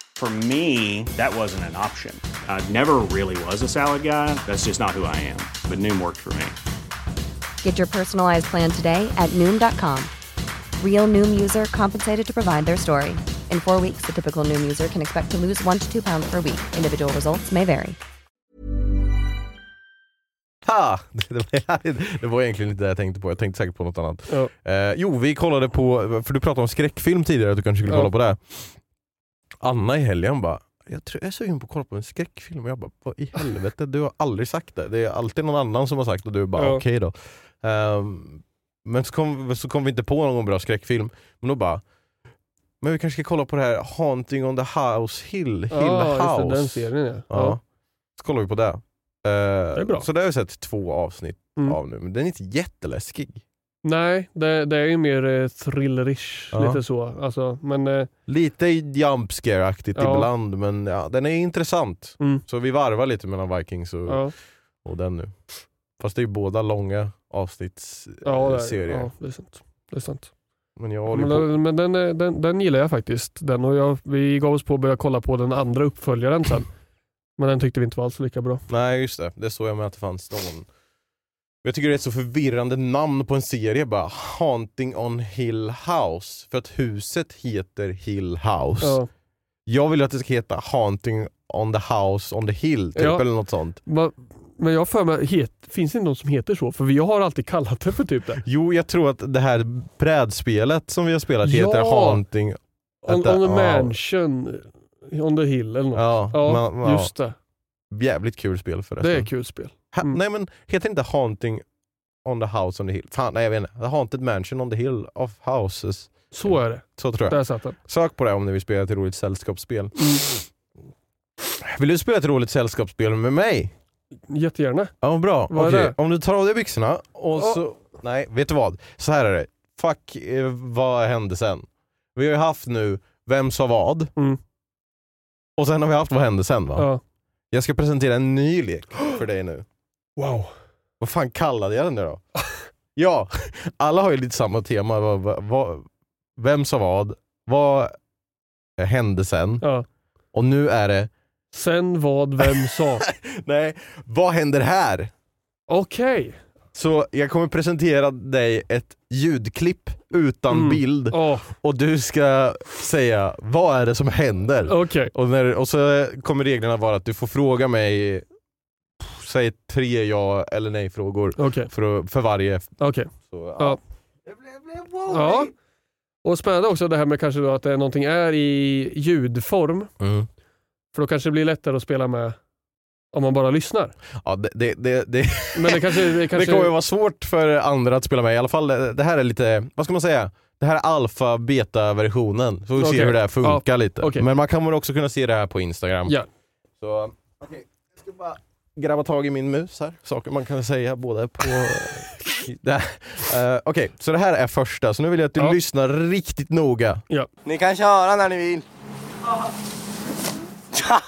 For me, that wasn't an option. I never really was a salad guy. That's just not who I am. But Noom worked for me. Get your personalized plan today at Noom.com. Real Noom user compensated to provide their story. In four weeks, the typical Noom user can expect to lose one to two pounds per week. Individual results may vary. Ha! *laughs* Det var, det var egentligen inte det jag tänkte på, jag tänkte säkert på något annat. Ja. Eh, jo, vi kollade på, för du pratade om skräckfilm tidigare, att du kanske skulle Ja. kolla på det. Anna i helgen bara, jag, tror, jag är sugen på att kolla på en skräckfilm och jag bara, vad i helvete, du har aldrig sagt det. Det är alltid någon annan som har sagt och du bara, Ja. okej då. Ehm, men så kom, så kom vi inte på någon bra skräckfilm, men då bara, men vi kanske ska kolla på det här Haunting on the House Hill, Hill Ja, det, House. den serien ja. Ja. Så kollar vi på det. Eh, är bra. Så det har jag sett två avsnitt Mm. av nu, men den är inte jätteläskig. Nej, det, det är ju mer eh, thrillerish. Ja. Lite så. Alltså, men eh, Lite jump scare-aktigt Ja. ibland, men ja, den är intressant. Mm. Så vi varvar lite mellan Vikings och, ja, och den nu. Fast det är ju båda långa avsnittsserier. ja, det, är- serier. ja, det är sant. Det är sant. Men jag håller Men, på... den, men den, är- den, den gillar jag faktiskt. Den och jag, vi gav oss på att börja kolla på den andra uppföljaren sen. *clears throat* Men den tyckte vi inte var alls lika bra. Nej just det, det såg jag med att det fanns någon. Jag tycker det är ett så förvirrande namn på en serie bara. Haunting on Hill House. För att huset heter Hill House. Ja. Jag vill att det ska heta Haunting on the House on the Hill, typ, Ja. eller något sånt. Va- Men jag för mig, het, finns det någon som heter så? För vi har alltid kallat det för typ det. Jo, jag tror att det här brädspelet som vi har spelat heter Ja! Haunting... On, on the ja. mansion, on the hill eller något. Ja, Ja, ja, just det. jävligt kul spel förresten. Det är kul spel. Ha, Mm. Nej men heter det inte Haunting on the House on the Hill? Fan, nej jag vet inte. The Haunted Mansion on the Hill of Houses. Så är det. Så tror jag. Där satt den. Sök på det om ni vill spela ett roligt sällskapsspel. Mm. Vill du spela ett roligt sällskapsspel med mig? Jättegärna. Ja, bra. Vad är Okej, det? Om du tar av dig byxorna och Ja. så... Nej, vet du vad? Så här är det. Fuck, eh, vad hände sen? Vi har ju haft nu Vem sa vad? Mm. Och sen har vi haft Vad hände sen va? Ja. Jag ska presentera en ny lek för dig nu. Wow. Vad fan kallade jag den nu då? *laughs* ja, alla har ju lite samma tema. Vad, vad, vad, vem sa vad? Vad hände sen? Ja. Och nu är det, Sen vad, vem sa? *laughs* nej, vad händer här? Okej. Så jag kommer presentera dig ett ljudklipp utan Mm. bild Åh, och du ska säga vad är det som händer? Okej. Och, när, och så kommer reglerna vara att du får fråga mig, säg tre ja eller nej frågor Okej. för, för varje. Okej. Så, Ja. Ja. Och spännande också det här med kanske då att det är någonting är i ljudform. Mm. För då kanske det blir lättare att spela med om man bara lyssnar. Ja, det, det, det, det, Men det kanske... Det *laughs* det kanske kommer ju vara svårt för andra att spela med. I alla fall, det det här är lite, vad ska man säga? Det här är alfa beta versionen. Så vi Okej. ser hur det här funkar lite. okej. Men man kommer också kunna se det här på Instagram. Ja. Så, okej. Jag ska bara grabba tag i min mus här. Saker man kan säga både på... *laughs* Eh, Okej, så det här är första. Så nu vill jag att du Ja. lyssnar riktigt noga. Ni kan köra när ni vill. Ja.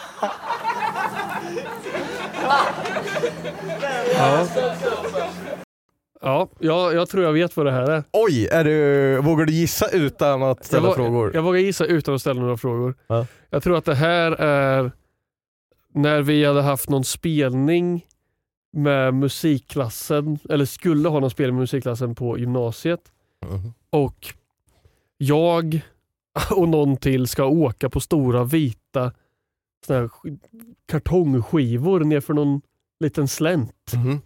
Ja, jag, jag tror jag vet vad det här är. Oj, är du, vågar du gissa utan att ställa jag, frågor? Jag vågar gissa utan att ställa några frågor. Ja. Jag tror att det här är när vi hade haft någon spelning med musikklassen, eller skulle ha någon spelning med musikklassen på gymnasiet. Mhm. Och jag och någon till ska åka på stora vita såna här sk- kartongskivor nerför någon liten slänt. Mhm.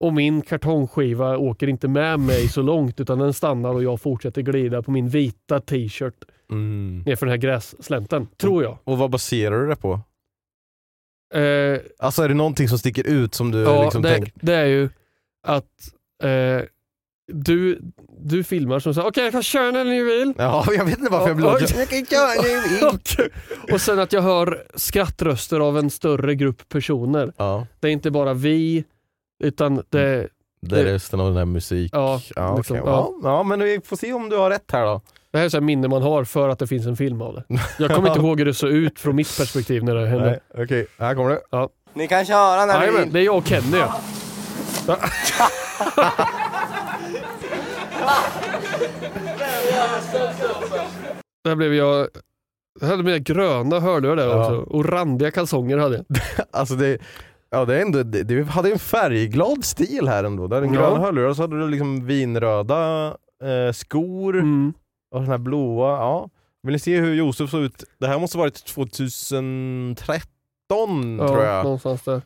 Och min kartongskiva åker inte med mig så långt utan den stannar och jag fortsätter glida på min vita t-shirt Mm. nerför den här grässlänten. Tror jag. Och vad baserar du det på? Eh, Alltså är det någonting som sticker ut som du ja, liksom det, tänker? det är ju att eh, du, du filmar som säger okej jag kan köra när ni vill. Ja, *laughs* jag vet inte varför jag blir. Jag kan köra när jag vill. och, sen att jag hör skrattröster av en större grupp personer. Ja, Det är inte bara vi, utan det, det är resten av den här musik. Ja, ja, liksom, ja. ja, men vi får se om du har rätt här då. Det här är så här minne man har för att det finns en film av det. Jag kommer inte *laughs* ihåg hur det såg ut från mitt perspektiv när det hände. Nej, Okej, här kommer det. Ni kan köra när ni Jajamän, vill. det är jag och Kenny ja. Ja. *laughs* Där blev jag... Jag hade mina gröna hörlurar där Ja. också. Och randiga kalsonger hade jag. *laughs* Alltså det, ja, det är ändå, det, du hade en färgglad stil här ändå. Där en Ja. grön hörlurar och så hade du liksom vinröda eh, skor Mm. Och den här blåa. Ja. Vill ni se hur Josef såg ut? Det här måste varit 2013 Ja, tror jag. någonstans där.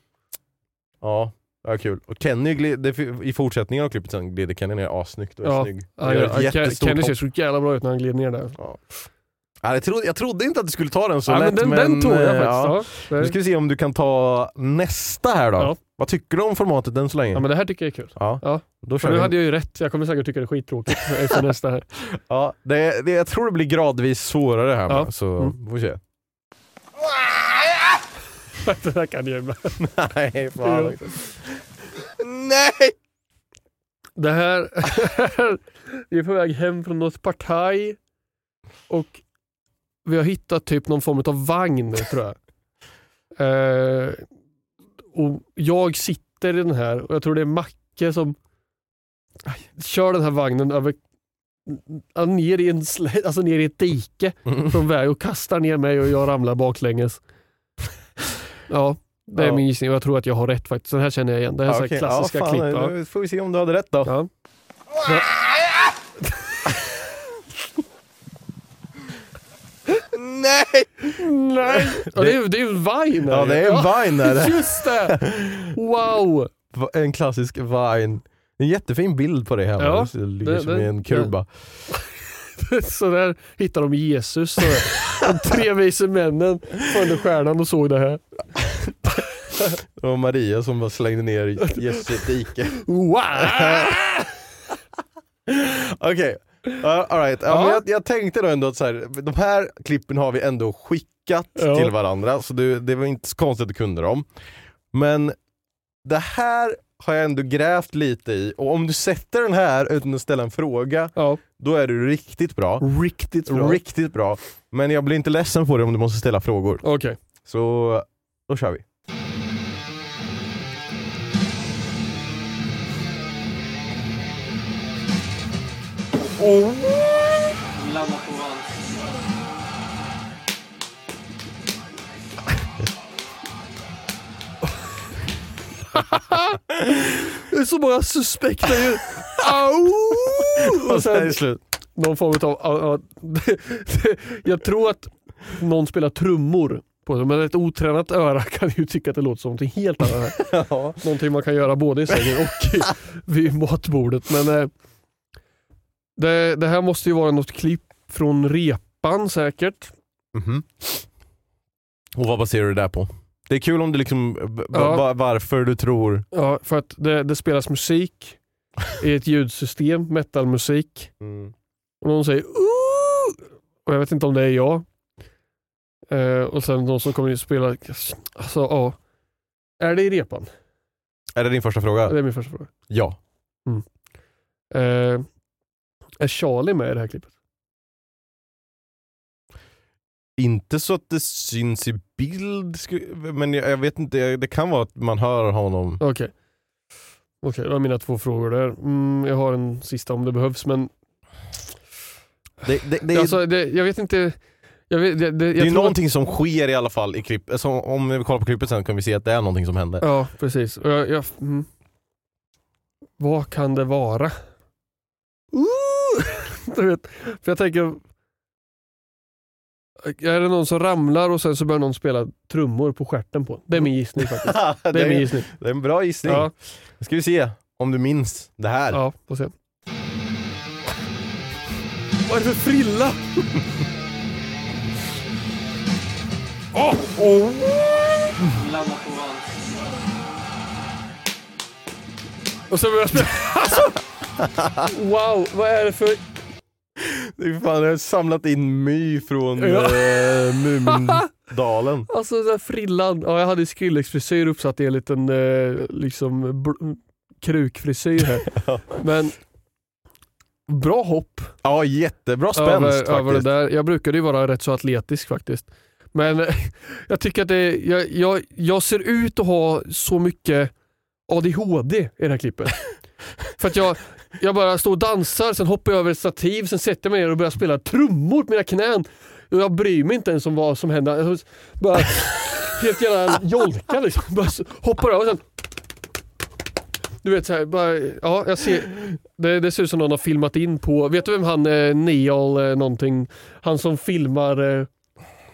Ja, ja kul. Och Kenny, gled, det, I fortsättningen av klippet sen glider Kenny ner assnyggt och är Ja. snygg. Ja, ja, jättestort Kenny ser så jävla bra ut när han glider ner där. Ja, jag, trodde, jag trodde inte att du skulle ta den så ja, lätt. men den, den tog jag eh, faktiskt. ja. Ja. Nu Det- ska vi se om du kan ta nästa här då. Vad tycker du om formatet än så länge? ja, men det här tycker jag är kul. Ja, Ja. då kör nu vi. hade jag ju rätt, jag kommer säkert tycka det är skittråkigt efter nästa här. *laughs* Ja, det, det, jag tror det blir gradvis svårare här Ja. med, så Mm. vi får se. *laughs* det här kan jag med. *laughs* Nej, fan. Nej! Det här, vi är på väg hem från något partaj och vi har hittat typ någon form av vagn tror jag. Eh, och jag sitter i den här och jag tror det är Macke som kör den här vagnen över ja, ner, i en slä, alltså ner i ett dike Mm. från väg och kastar ner mig och jag ramlar baklänges. *laughs* Ja, det är Ja. min gissning och jag tror att jag har rätt faktiskt. Den här känner jag igen. Det här är så här Okej, klassiska ja, fan, klipp. Ja. Nu får vi se om du hade rätt då. Ja. Nej! Nej! Ja, det, är, det är en Vine. Ja, det är en Vine är det. *laughs* Just det! Wow! En klassisk Vine. En jättefin bild på det här. Ja, det ligger det- som det- i en kurva. *laughs* Så där hittar de Jesus. Så de tre vise männen följde stjärnan och såg det här. *laughs* Det var Maria som bara slängde ner Jesus i ett dike. Wow! Okej, ja, all right. ja, men jag, jag tänkte då ändå att så här, de här klippen har vi ändå skickat Ja. till varandra, så det, det var inte så konstigt att du kunde dem. Men det här har jag ändå grävt lite i, och om du sätter den här utan att ställa en fråga, Ja. då är du riktigt bra. Riktigt bra. Riktigt bra. Men jag blir inte ledsen på det om du måste ställa frågor. Okej. Så då kör vi. Det är så många suspekta ljud. Au! Och sen är sen slut. någon form av... Jag tror att någon spelar trummor på men ett otränat öra kan ju tycka att det låter som något helt annat. *laughs* Ja. Någonting man kan göra både i sängen och vid matbordet. Men eh, det, det här måste ju vara något klipp från repan säkert. Mhm. Och vad baserar du det där på? Det är kul om du liksom, v- Ja. va- varför du tror... Ja, för att det, det spelas musik i ett ljudsystem, metalmusik. Mm. Och någon säger Ooh! Och jag vet inte om det är jag. Eh, och sen någon som kommer in och spelar. Alltså ja. Är det i repan? Är det din första fråga? Det är min första fråga. Ja. Eh, är Charlie med i det här klippet? Inte så att det syns i bild, men jag, jag vet inte, det kan vara att man hör honom. Okej. Okej, det var mina två frågor där. Mm, jag har en sista om det behövs men Det, det, det, är, alltså, det, jag vet inte. Jag vet, det, det, det är någonting som sker i alla fall i klipp. Alltså, om vi kollar på klippet sen kan vi se att det är någonting som händer. Att, ja, precis. Jag, jag, mm. Vad kan det vara? Ooh! *laughs* du vet, för jag tänker, är det någon som ramlar och sen så börjar någon spela trummor på stjärten på Det är min gissning faktiskt. *laughs* det, Det är min är, gissning. det är en bra gissning. Ja, Nu ska vi se om du minns det här. ja, får se. Vad är det för frilla? *laughs* Åh! Åh! Och så börjar jag spela. Alltså, wow, vad är det för... Det fan, jag har samlat in my från Ja. eh, Mumindalen. *laughs* Alltså den där frillan. Ja, jag hade Skrillex-frisyr uppsatt i en liten eh, liksom krukfrisyr här. *laughs* Men bra hopp Ja, jättebra spänst över, faktiskt. över det där. Jag brukade ju vara rätt så atletisk faktiskt. Men *laughs* jag tycker att det, jag, jag, jag ser ut att ha så mycket ADHD i det här klippet. För att jag, jag bara står och dansar, sen hoppar jag över ett stativ, sen sätter jag mig ner och börjar spela trummor på mina knän. Och jag bryr mig inte ens om vad som händer. Jag bara *laughs* helt jävla jolka liksom. Bara hoppar över och sen du vet såhär, bara, ja jag ser, det, det ser ut som någon har filmat in på, vet du vem han eh, Neal eh, någonting, han som filmar, eh,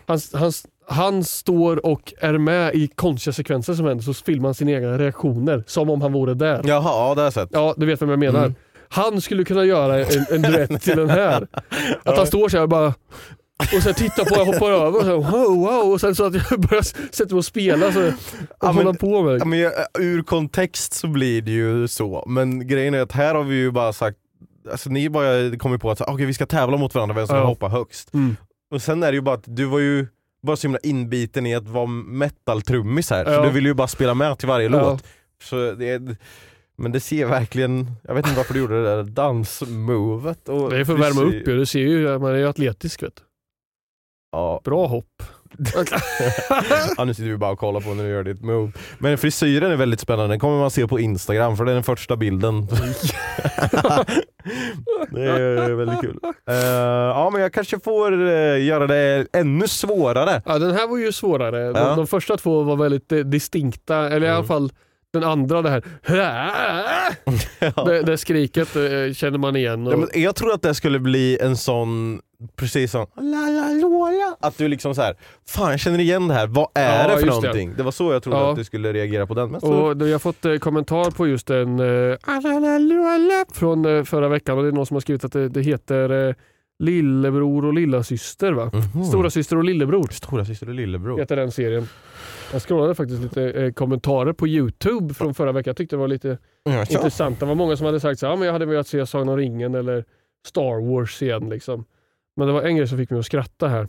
han, han, han står och är med i konstiga sekvenser som händer så filmar han sina egna reaktioner som om han vore där. Jaha, ja det har jag sett. Ja, du vet vem jag menar. Mm. Han skulle kunna göra en, en duett till den här. *laughs* Att han står så här och bara och sen tittar på och hoppar över och så wow, wow och sen så att jag *laughs* börjar sätta mig och spela så och Ja, men- på med. Ja, men, jag- ur kontext så blir det ju så, men grejen är att här har vi ju bara sagt Alltså ni bara kommit på att okay, vi ska tävla mot varandra vem som Ja. kan hoppa högst. Mm. Och sen är det ju bara att du var ju bara så himla inbiten i att vara metal-trummis här, Ja. så du vill ju bara spela med till varje Ja. låt. Så det men det ser verkligen, jag vet inte varför du gjorde det där dansmovet. Och Det är för att värma upp ju, du ser ju att man är ju atletisk vet du. Ja. Bra hopp. *laughs* ja, nu sitter vi bara och kollar på när du gör ditt move. Men frisyren är väldigt spännande, den kommer man se på Instagram för det är den första bilden. *laughs* det är väldigt kul. Eh, ja men jag kanske får eh, göra det ännu svårare. Ja, den här var ju svårare. De, Ja. de första två var väldigt eh, distinkta, eller i alla Mm. fall den andra det här *laughs* det, det skriket eh, känner man igen. Och, Ja, men jag tror att det skulle bli en sån, precis som la, la, la, att du liksom så här, fan jag känner igen det här, vad är Ja, det för just det. någonting? Det. var så jag trodde Ja. att du skulle reagera på den. Men så, och då, jag har fått eh, kommentar på just den eh, från eh, förra veckan och det är någon som har skrivit att det, det heter eh, Lillebror och lillasyster va? Mhm. Stora syster och lillebror Stora syster och lillebror. heter den serien. Jag scrollade faktiskt lite eh, kommentarer på Youtube från förra veckan. Jag tyckte det var lite Ja, intressant. Det var många som hade sagt att men jag hade velat se Sagan om ringen eller Star Wars igen. Liksom. Men det var en grej som fick mig att skratta här.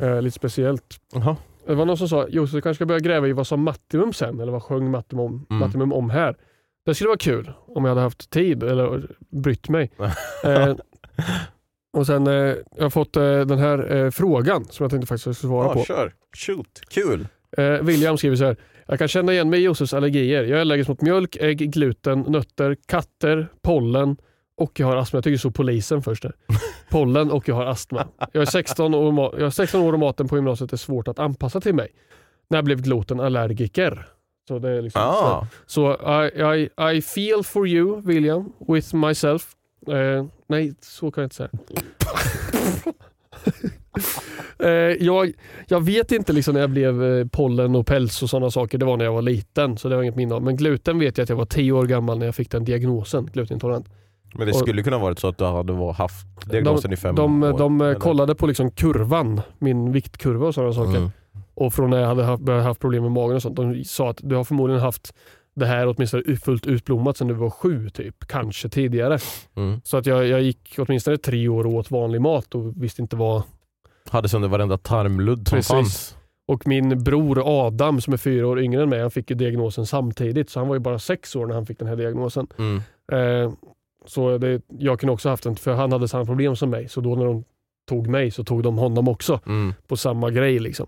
Eh, lite speciellt. Jaha. Det var någon som sa Josef du kanske ska börja gräva i vad sa Mattimum sen? Eller vad sjöng Mattimum, om- Mm. Mattimum om här? Det skulle vara kul om jag hade haft tid eller brytt mig. *laughs* eh, och sen eh, jag har fått eh, den här eh, frågan som jag tänkte faktiskt jag skulle svara Ja, på. kör. Shoot. Kul. Eh, William skriver så här. Jag kan känna igen mig i Josefs allergier. Jag är allergisk mot mjölk, ägg, gluten, nötter, katter, pollen och jag har astma. Jag tycker så polisen först där. *laughs* Pollen och jag har astma. Jag är 16 år, jag är 16 år och maten på gymnasiet är svårt att anpassa till mig. När jag blev glutenallergiker. Så det är liksom Ah. så I, I, I feel for you William with myself. Eh, nej, så kan jag inte säga. *laughs* *laughs* Eh, jag, jag vet inte liksom när jag blev eh, pollen och päls och sådana saker. Det var när jag var liten, så det var inget minne om. Men gluten vet jag att jag var 10 år gammal när jag fick den diagnosen, glutenintolerant. Men det skulle kunna varit så att du hade haft diagnosen i fem de, år. de eh, eller? kollade på liksom kurvan, min viktkurva och sådana saker. Mm. Och från när jag hade haft, börjat haft problem med magen och sånt. De sa att du har förmodligen haft det här åtminstone fullt utblommat sedan du var sju typ. Kanske tidigare. Mm. Så att jag, jag gick åtminstone tre år och åt vanlig mat och visste inte vad. Hade sönder varenda tarmludd som Precis. fanns. Och min bror Adam som är fyra år yngre än mig, han fick ju diagnosen samtidigt. Så han var ju bara sex år när han fick den här diagnosen. Mm. Eh, så det, jag kunde också haft den, för han hade samma problem som mig. Så då när de tog mig så tog de honom också Mm. på samma grej. Liksom.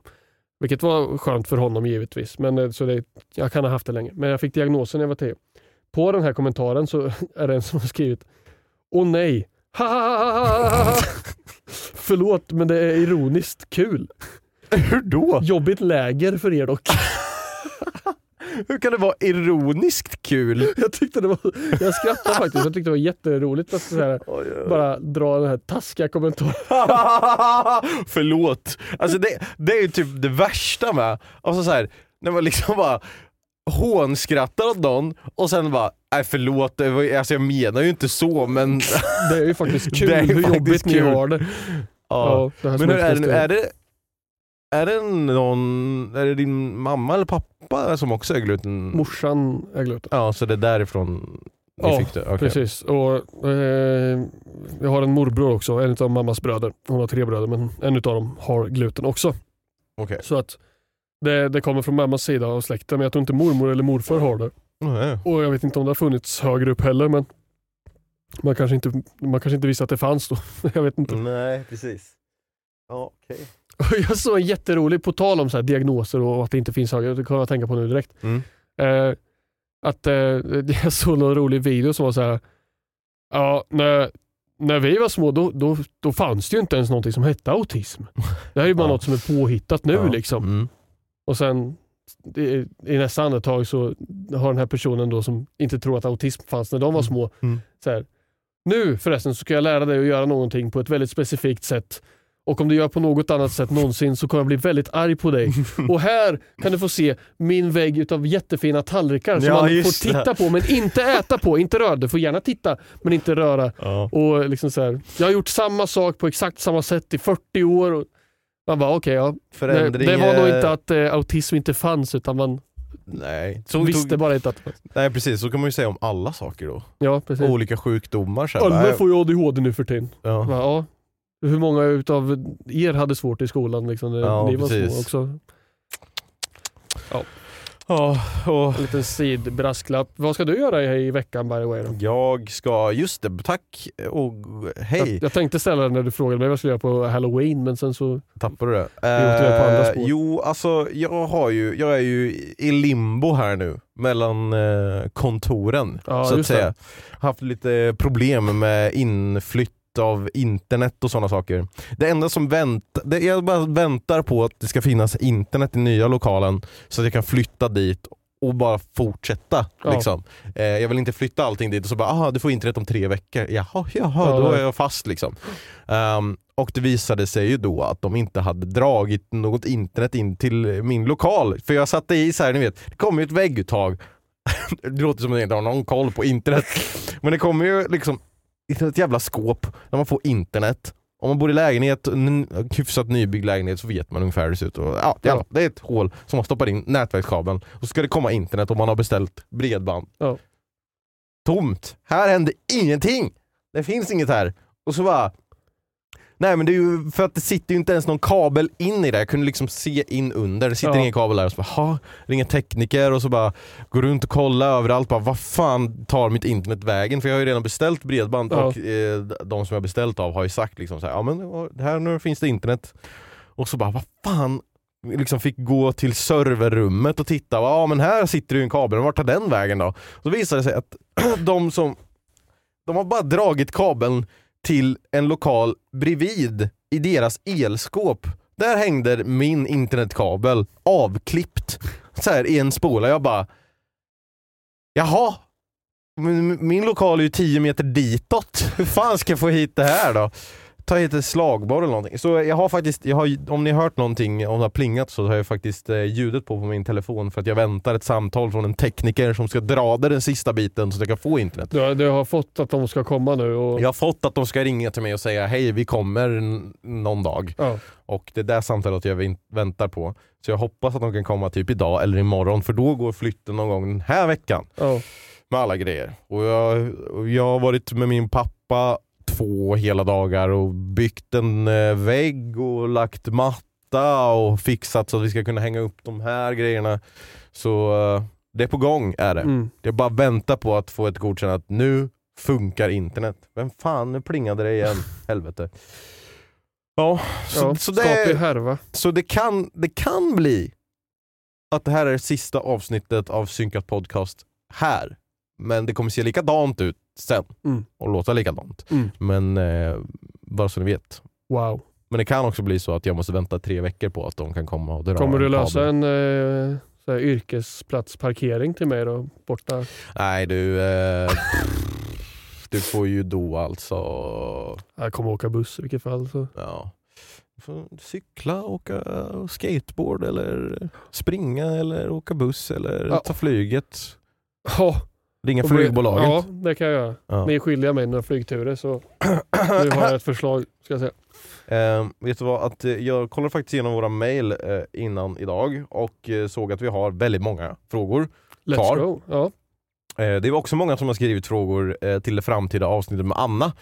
Vilket var skönt för honom givetvis. Men, eh, så det, jag kan ha haft det länge. Men jag fick diagnosen när jag var tio. på den här kommentaren så *laughs* är det en som har skrivit Åh nej, ha, ha, ha, ha, ha, ha. *laughs* Förlåt men det är ironiskt kul. Hur då? Jobbigt läger för er dock. *laughs* Hur kan det vara ironiskt kul? Jag tyckte det var, jag skrattade faktiskt, jag tyckte det var jätteroligt att så här, bara dra den här taskiga kommentaren. *laughs* Förlåt. Alltså det, det är ju typ det värsta med, alltså så här, när man liksom bara hånskrattar åt någon och sen bara, nej förlåt, det alltså jag menar ju inte så men... Det är ju faktiskt kul *laughs* Det är hur faktiskt jobbigt ni kul. har det. Ja. det här men hur är, det, är det är det någon, är det din mamma eller pappa som också är gluten? Morsan är gluten. Ja, så det är därifrån ni Ja, fick det? Okej. precis. Och, eh, jag har en morbror också, en av mammas bröder. Hon har tre bröder men en av dem har gluten också. Okej. Så att det, det kommer från mammas sida av släkten men jag tror inte mormor eller morfar har det. Nej. Och jag vet inte om det har funnits högre upp heller men man kanske inte, man kanske inte visste att det fanns då. *laughs* jag vet inte. Nej, precis. Ja, okej. *laughs* Jag såg en jätterolig, på tal om så här diagnoser och att det inte finns högre, det kan jag tänka på nu direkt. Mm. Eh, att eh, *laughs* jag såg någon rolig video som var så här. ja när, när vi var små då, då, då fanns det ju inte ens någonting som hette autism. Det här är ju bara Ja. *laughs* något som är påhittat nu Ja. liksom. Mm. Och sen i, i nästa andetag så har den här personen då som inte tror att autism fanns när de var små. Mm. Så här, nu förresten så ska jag lära dig att göra någonting på ett väldigt specifikt sätt. Och om du gör på något annat sätt någonsin så kommer jag bli väldigt arg på dig. *laughs* Och här kan du få se min vägg utav jättefina tallrikar som Ja, man får titta det. på men inte äta på, inte röra. Du får gärna titta men inte röra. Ja. Och liksom så här, jag har gjort samma sak på exakt samma sätt i 40 år. Och man bara okej, ja. det, Förändring, det var nog eh, inte att eh, autism inte fanns utan man Nej. Så visste tog, bara inte att det fanns. nej precis, så kan man ju säga om alla saker då. Ja, precis. Olika sjukdomar. Alla får ju ADHD nu för tiden. ja. Ja. Ja. Hur många utav er hade svårt i skolan liksom, när Ja, ni var precis. små också? Ja, och En liten sidbrasklapp. Vad ska du göra i, i veckan by the way? Då? jag ska, just det, tack och hej. Jag, jag tänkte ställa den när du frågade mig vad jag skulle göra på halloween men sen så... Tappade du det? andra spår. jo, alltså jag, har ju, jag är ju i limbo här nu mellan eh, kontoren Ja, så att just det. säga. Haft lite problem med inflytt av internet och sådana saker. Det enda som väntar, det, jag bara väntar på att det ska finnas internet i nya lokalen så att jag kan flytta dit och bara fortsätta. Ja. Liksom. Eh, jag vill inte flytta allting dit och så bara, aha du får internet om tre veckor. Jaha, jaha Ja, då är jag fast liksom. Ehm, och det visade sig ju då att de inte hade dragit något internet in till min lokal. För jag satte i så här, ni vet, det kommer ju ett vägguttag. *laughs* det låter som att jag inte har någon koll på internet. Men det kommer ju liksom i ett jävla skåp där man får internet. Om man bor i lägenhet, en hyfsat nybyggd lägenhet så vet man ungefär hur det ser ut. Och, ja, Ja. det är ett hål som man stoppar in nätverkskabeln och så ska det komma internet om man har beställt bredband. Ja. Tomt. Här händer ingenting. Det finns inget här. Och så bara Nej men det är ju för att det sitter ju inte ens någon kabel in i det. Jag kunde liksom se in under. Det sitter Ja. ingen kabel där. Och så bara, ha, ringer tekniker och så bara går runt och kollar överallt. Bara, vad fan tar mitt internet vägen? För jag har ju redan beställt bredband Ja. och eh, de som jag beställt av har ju sagt liksom så här, ja men här nu finns det internet. Och så bara, vad fan? Liksom fick gå till serverrummet och titta, ja men här sitter ju en kabel, vart tar den vägen då? Så visade det sig att *clears throat* de som, de har bara dragit kabeln till en lokal bredvid i deras elskåp. Där hängde min internetkabel avklippt så här i en spola. Jag bara, jaha, min, min lokal är ju 10 meter ditåt. Hur fan ska jag få hit det här då? Ta hit ett slagborr eller någonting. Så jag har faktiskt, jag har, om ni har hört någonting, om det har plingat så har jag faktiskt eh, ljudet på på min telefon för att jag väntar ett samtal från en tekniker som ska dra den sista biten så att jag kan få internet. Du, du har fått att de ska komma nu och... Jag har fått att de ska ringa till mig och säga hej vi kommer någon dag. Ja. Och det är det samtalet jag väntar på. Så jag hoppas att de kan komma typ idag eller imorgon för då går flytten någon gång den här veckan. Ja. Med alla grejer. Och jag, jag har varit med min pappa två hela dagar och byggt en eh, vägg och lagt matta och fixat så att vi ska kunna hänga upp de här grejerna. Så eh, det är på gång är det. Mm. Jag bara väntar på att få ett godkännande att nu funkar internet. Vem fan, nu plingade det igen. *laughs* Helvete. Ja, så, ja. så, det, härva. så det, kan, det kan bli att det här är det sista avsnittet av Synkat Podcast här. Men det kommer se likadant ut sen Mm. och låta likadant. Mm. Men eh, bara så ni vet. Wow. Men det kan också bli så att jag måste vänta tre veckor på att de kan komma och dra Kommer du lösa kabel. en eh, så yrkesplatsparkering till mig då? Borta? Nej du, eh, *laughs* du får ju då alltså Jag kommer åka buss i vilket fall. Så. ja, du får cykla, åka skateboard eller springa eller åka buss eller Ja. ta flyget. Ja, Ringa och flygbolaget. Ja, det kan jag göra. Ja. Ni är skyldiga mig några flygturer så *clears throat* nu har jag ett förslag. Ska jag säga. Eh, vet du vad, att, eh, jag kollade faktiskt igenom våra mail eh, innan idag och eh, såg att vi har väldigt många frågor Let's kvar. go. Ja. Det är också många som har skrivit frågor till det framtida avsnittet med Anna.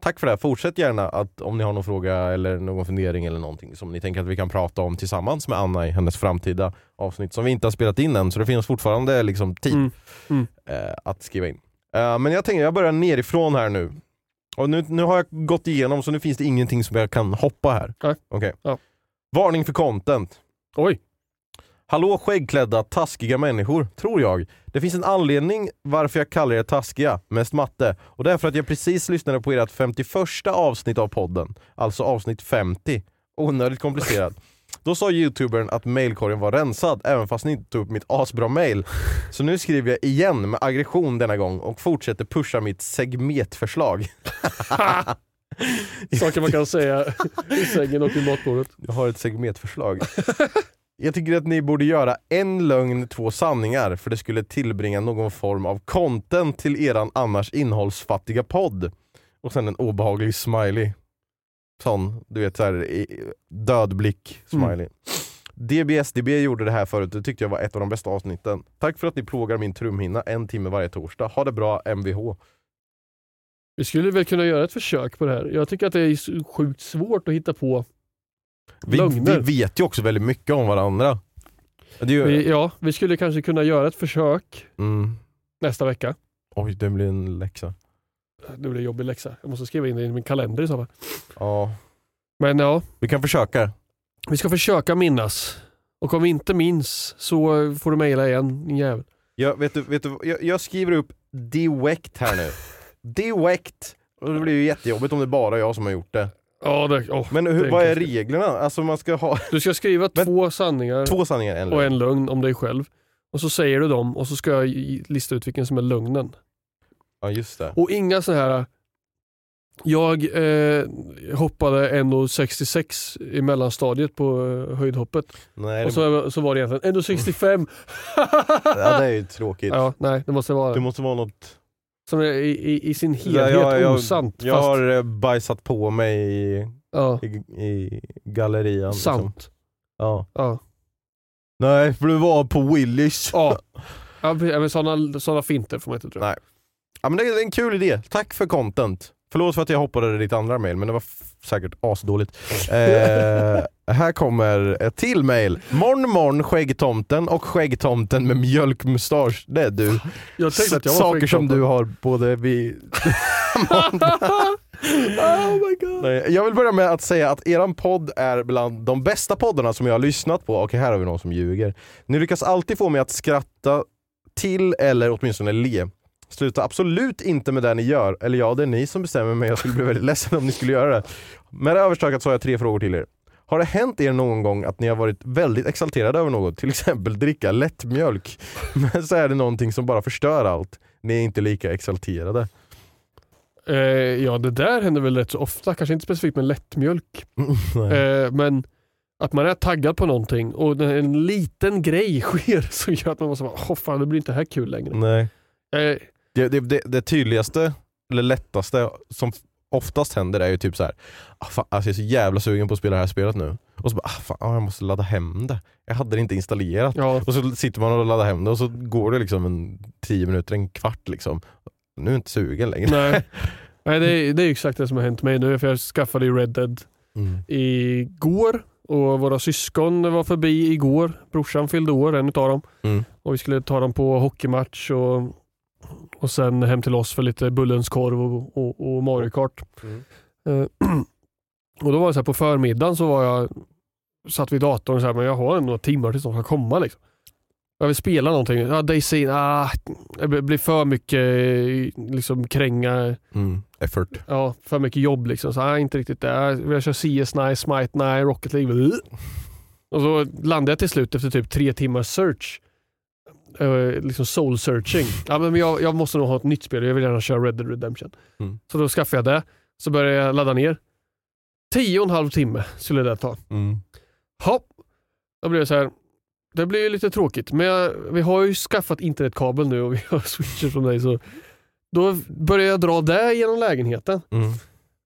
Tack för det. Fortsätt gärna att om ni har någon fråga eller någon fundering eller någonting som ni tänker att vi kan prata om tillsammans med Anna i hennes framtida avsnitt som vi inte har spelat in än så det finns fortfarande liksom tid Mm. Mm. eh, att skriva in. Eh, men jag tänker jag börjar nerifrån här nu. Och nu, nu har jag gått igenom så nu finns det ingenting som jag kan hoppa här. Nej. Okej. Ja. Varning för content. Oj. Hallå skäggklädda taskiga människor, tror jag. Det finns en anledning varför jag kallar er taskiga, mest matte. Och det är för att jag precis lyssnade på ert 51 avsnitt av podden. Alltså avsnitt 50. Onödigt komplicerat. Då sa youtubern att mailkorgen var rensad, även fast ni inte tog upp mitt asbra mail. Så nu skriver jag igen med aggression denna gång och fortsätter pusha mitt segmetförslag. *laughs* Saker man kan säga i sängen och vid matbordet. Jag har ett segmentförslag. *laughs* Jag tycker att ni borde göra en lögn, två sanningar för det skulle tillbringa någon form av content till eran annars innehållsfattiga podd. Och sen en obehaglig smiley. Sån, du vet såhär dödblick smiley. DBSDB gjorde det här förut, det tyckte jag var ett av de bästa avsnitten. Tack för att ni plågar min trumhinna en timme varje torsdag. Ha det bra MVH. Vi skulle väl kunna göra ett försök på det här. Jag tycker att det är sjukt svårt att hitta på Vi, lögner. vi vet ju också väldigt mycket om varandra. Det är ju, Vi, ja, vi skulle kanske kunna göra ett försök mm, nästa vecka. oj, det blir en läxa. Nu blir det jobbig läxa. Jag måste skriva in det i min kalender i så fall. Ja, Men ja, vi kan försöka. vi ska försöka minnas. Och om vi inte minns så får du mejla igen, din jävel. Jag, vet du, vet du, jag, jag skriver upp direct här nu. *laughs* Och det blir ju jättejobbigt om det är bara jag som har gjort det. Ja, det, åh, Men det hur, vad är reglerna? Alltså man ska ha Du ska skriva Men- två sanningar två sanningar, en och en lögn om dig själv. Och så säger du dem och så ska jag lista ut vilken som är lögnen. Ja just det. Och inga så här. Jag eh, hoppade 1,66 i mellanstadiet på eh, höjdhoppet. Nej, det, Och så, så var det egentligen 1,65. ja, det är ju tråkigt. *laughs* ja, nej, det måste vara Det måste vara något... som är i, i, i sin helhet jag, jag, osant. Jag fast, har eh, bajsat på mig i, ja, i, i gallerian. Liksom. sant. Ja. Ja. Nej, för du var på Willys. Ja. Ja, men sådana, sådana finter får man inte tro. Nej. Ja, men det är en kul idé. Tack för content. Förlåt för att jag hoppade ditt andra mail, men det var säkert asdåligt. Eh, här kommer ett till mail. Morn morn skäggtomten och skäggtomten med mjölkmustasch. Det är du. Jag tänkte att jag var Saker som du har både vid... *laughs* oh my god. Nej, jag vill börja med att säga att eran podd är bland de bästa poddarna som jag har lyssnat på. Okej, här har vi någon som ljuger. Ni lyckas alltid få mig att skratta till eller åtminstone le. Sluta absolut inte med det ni gör. Eller ja, det är ni som bestämmer men jag skulle bli väldigt ledsen om ni skulle göra det. Med det överstökat så har jag tre frågor till er. Har det hänt er någon gång att ni har varit väldigt exalterade över något? Till exempel dricka lättmjölk. *laughs* Men så är det någonting som bara förstör allt. Ni är inte lika exalterade. Eh, ja, det där händer väl rätt så ofta. Kanske inte specifikt med lättmjölk. *laughs* Eh, men att man är taggad på någonting och en liten grej *laughs* sker som gör att man måste vara åh fan det blir inte här kul längre. Nej. Eh, Det, det, det, det tydligaste, eller lättaste som oftast händer är ju typ så här. Ah, fan, alltså jag är så jävla sugen på att spela det här spelet nu. Och så bara, ah, fan, ah, jag måste ladda hem det. Jag hade det inte installerat. ja, Och så sitter man och laddar hem det och så går det liksom en tio minuter, en kvart liksom. Nu är jag inte sugen längre. nej. *laughs* nej det, är, det är exakt det som har hänt mig nu för jag skaffade ju Red Dead Mm. igår och våra syskon var förbi igår. Brorsan fyllde år, en utav dem. Mm. Och vi skulle ta dem på hockeymatch och, och sen hem till oss för lite Bullens korv och, och, och Mario Kart. Mm. Eh, *clears throat* och då var det så här, på förmiddagen så var jag satt vid datorn och så här, men jag har några timmar tills de ska komma. Liksom. Jag vill spela någonting. Ja, Daisy, ah, det blir- för mycket liksom, kränga, Mm. Effort. ja, för mycket jobb. Liksom. Så, ah, inte riktigt det. Jag kör CS, nej, Smite, nej, Rocket League. Och så landade jag till slut efter typ tre timmars search. Eh, liksom soul searching. *laughs* Ja, men jag, jag måste nog ha ett nytt spel. Jag vill gärna köra Red Dead Redemption. Mm. Så då skaffade jag det. Så började jag ladda ner. Tio och en halv timme skulle det ta. Mm. Hopp. Då blev det så här. Det blir lite tråkigt, men jag, vi har ju skaffat internetkabel nu och vi har *laughs* switcher från dig. Så då började jag dra det genom lägenheten. Mm.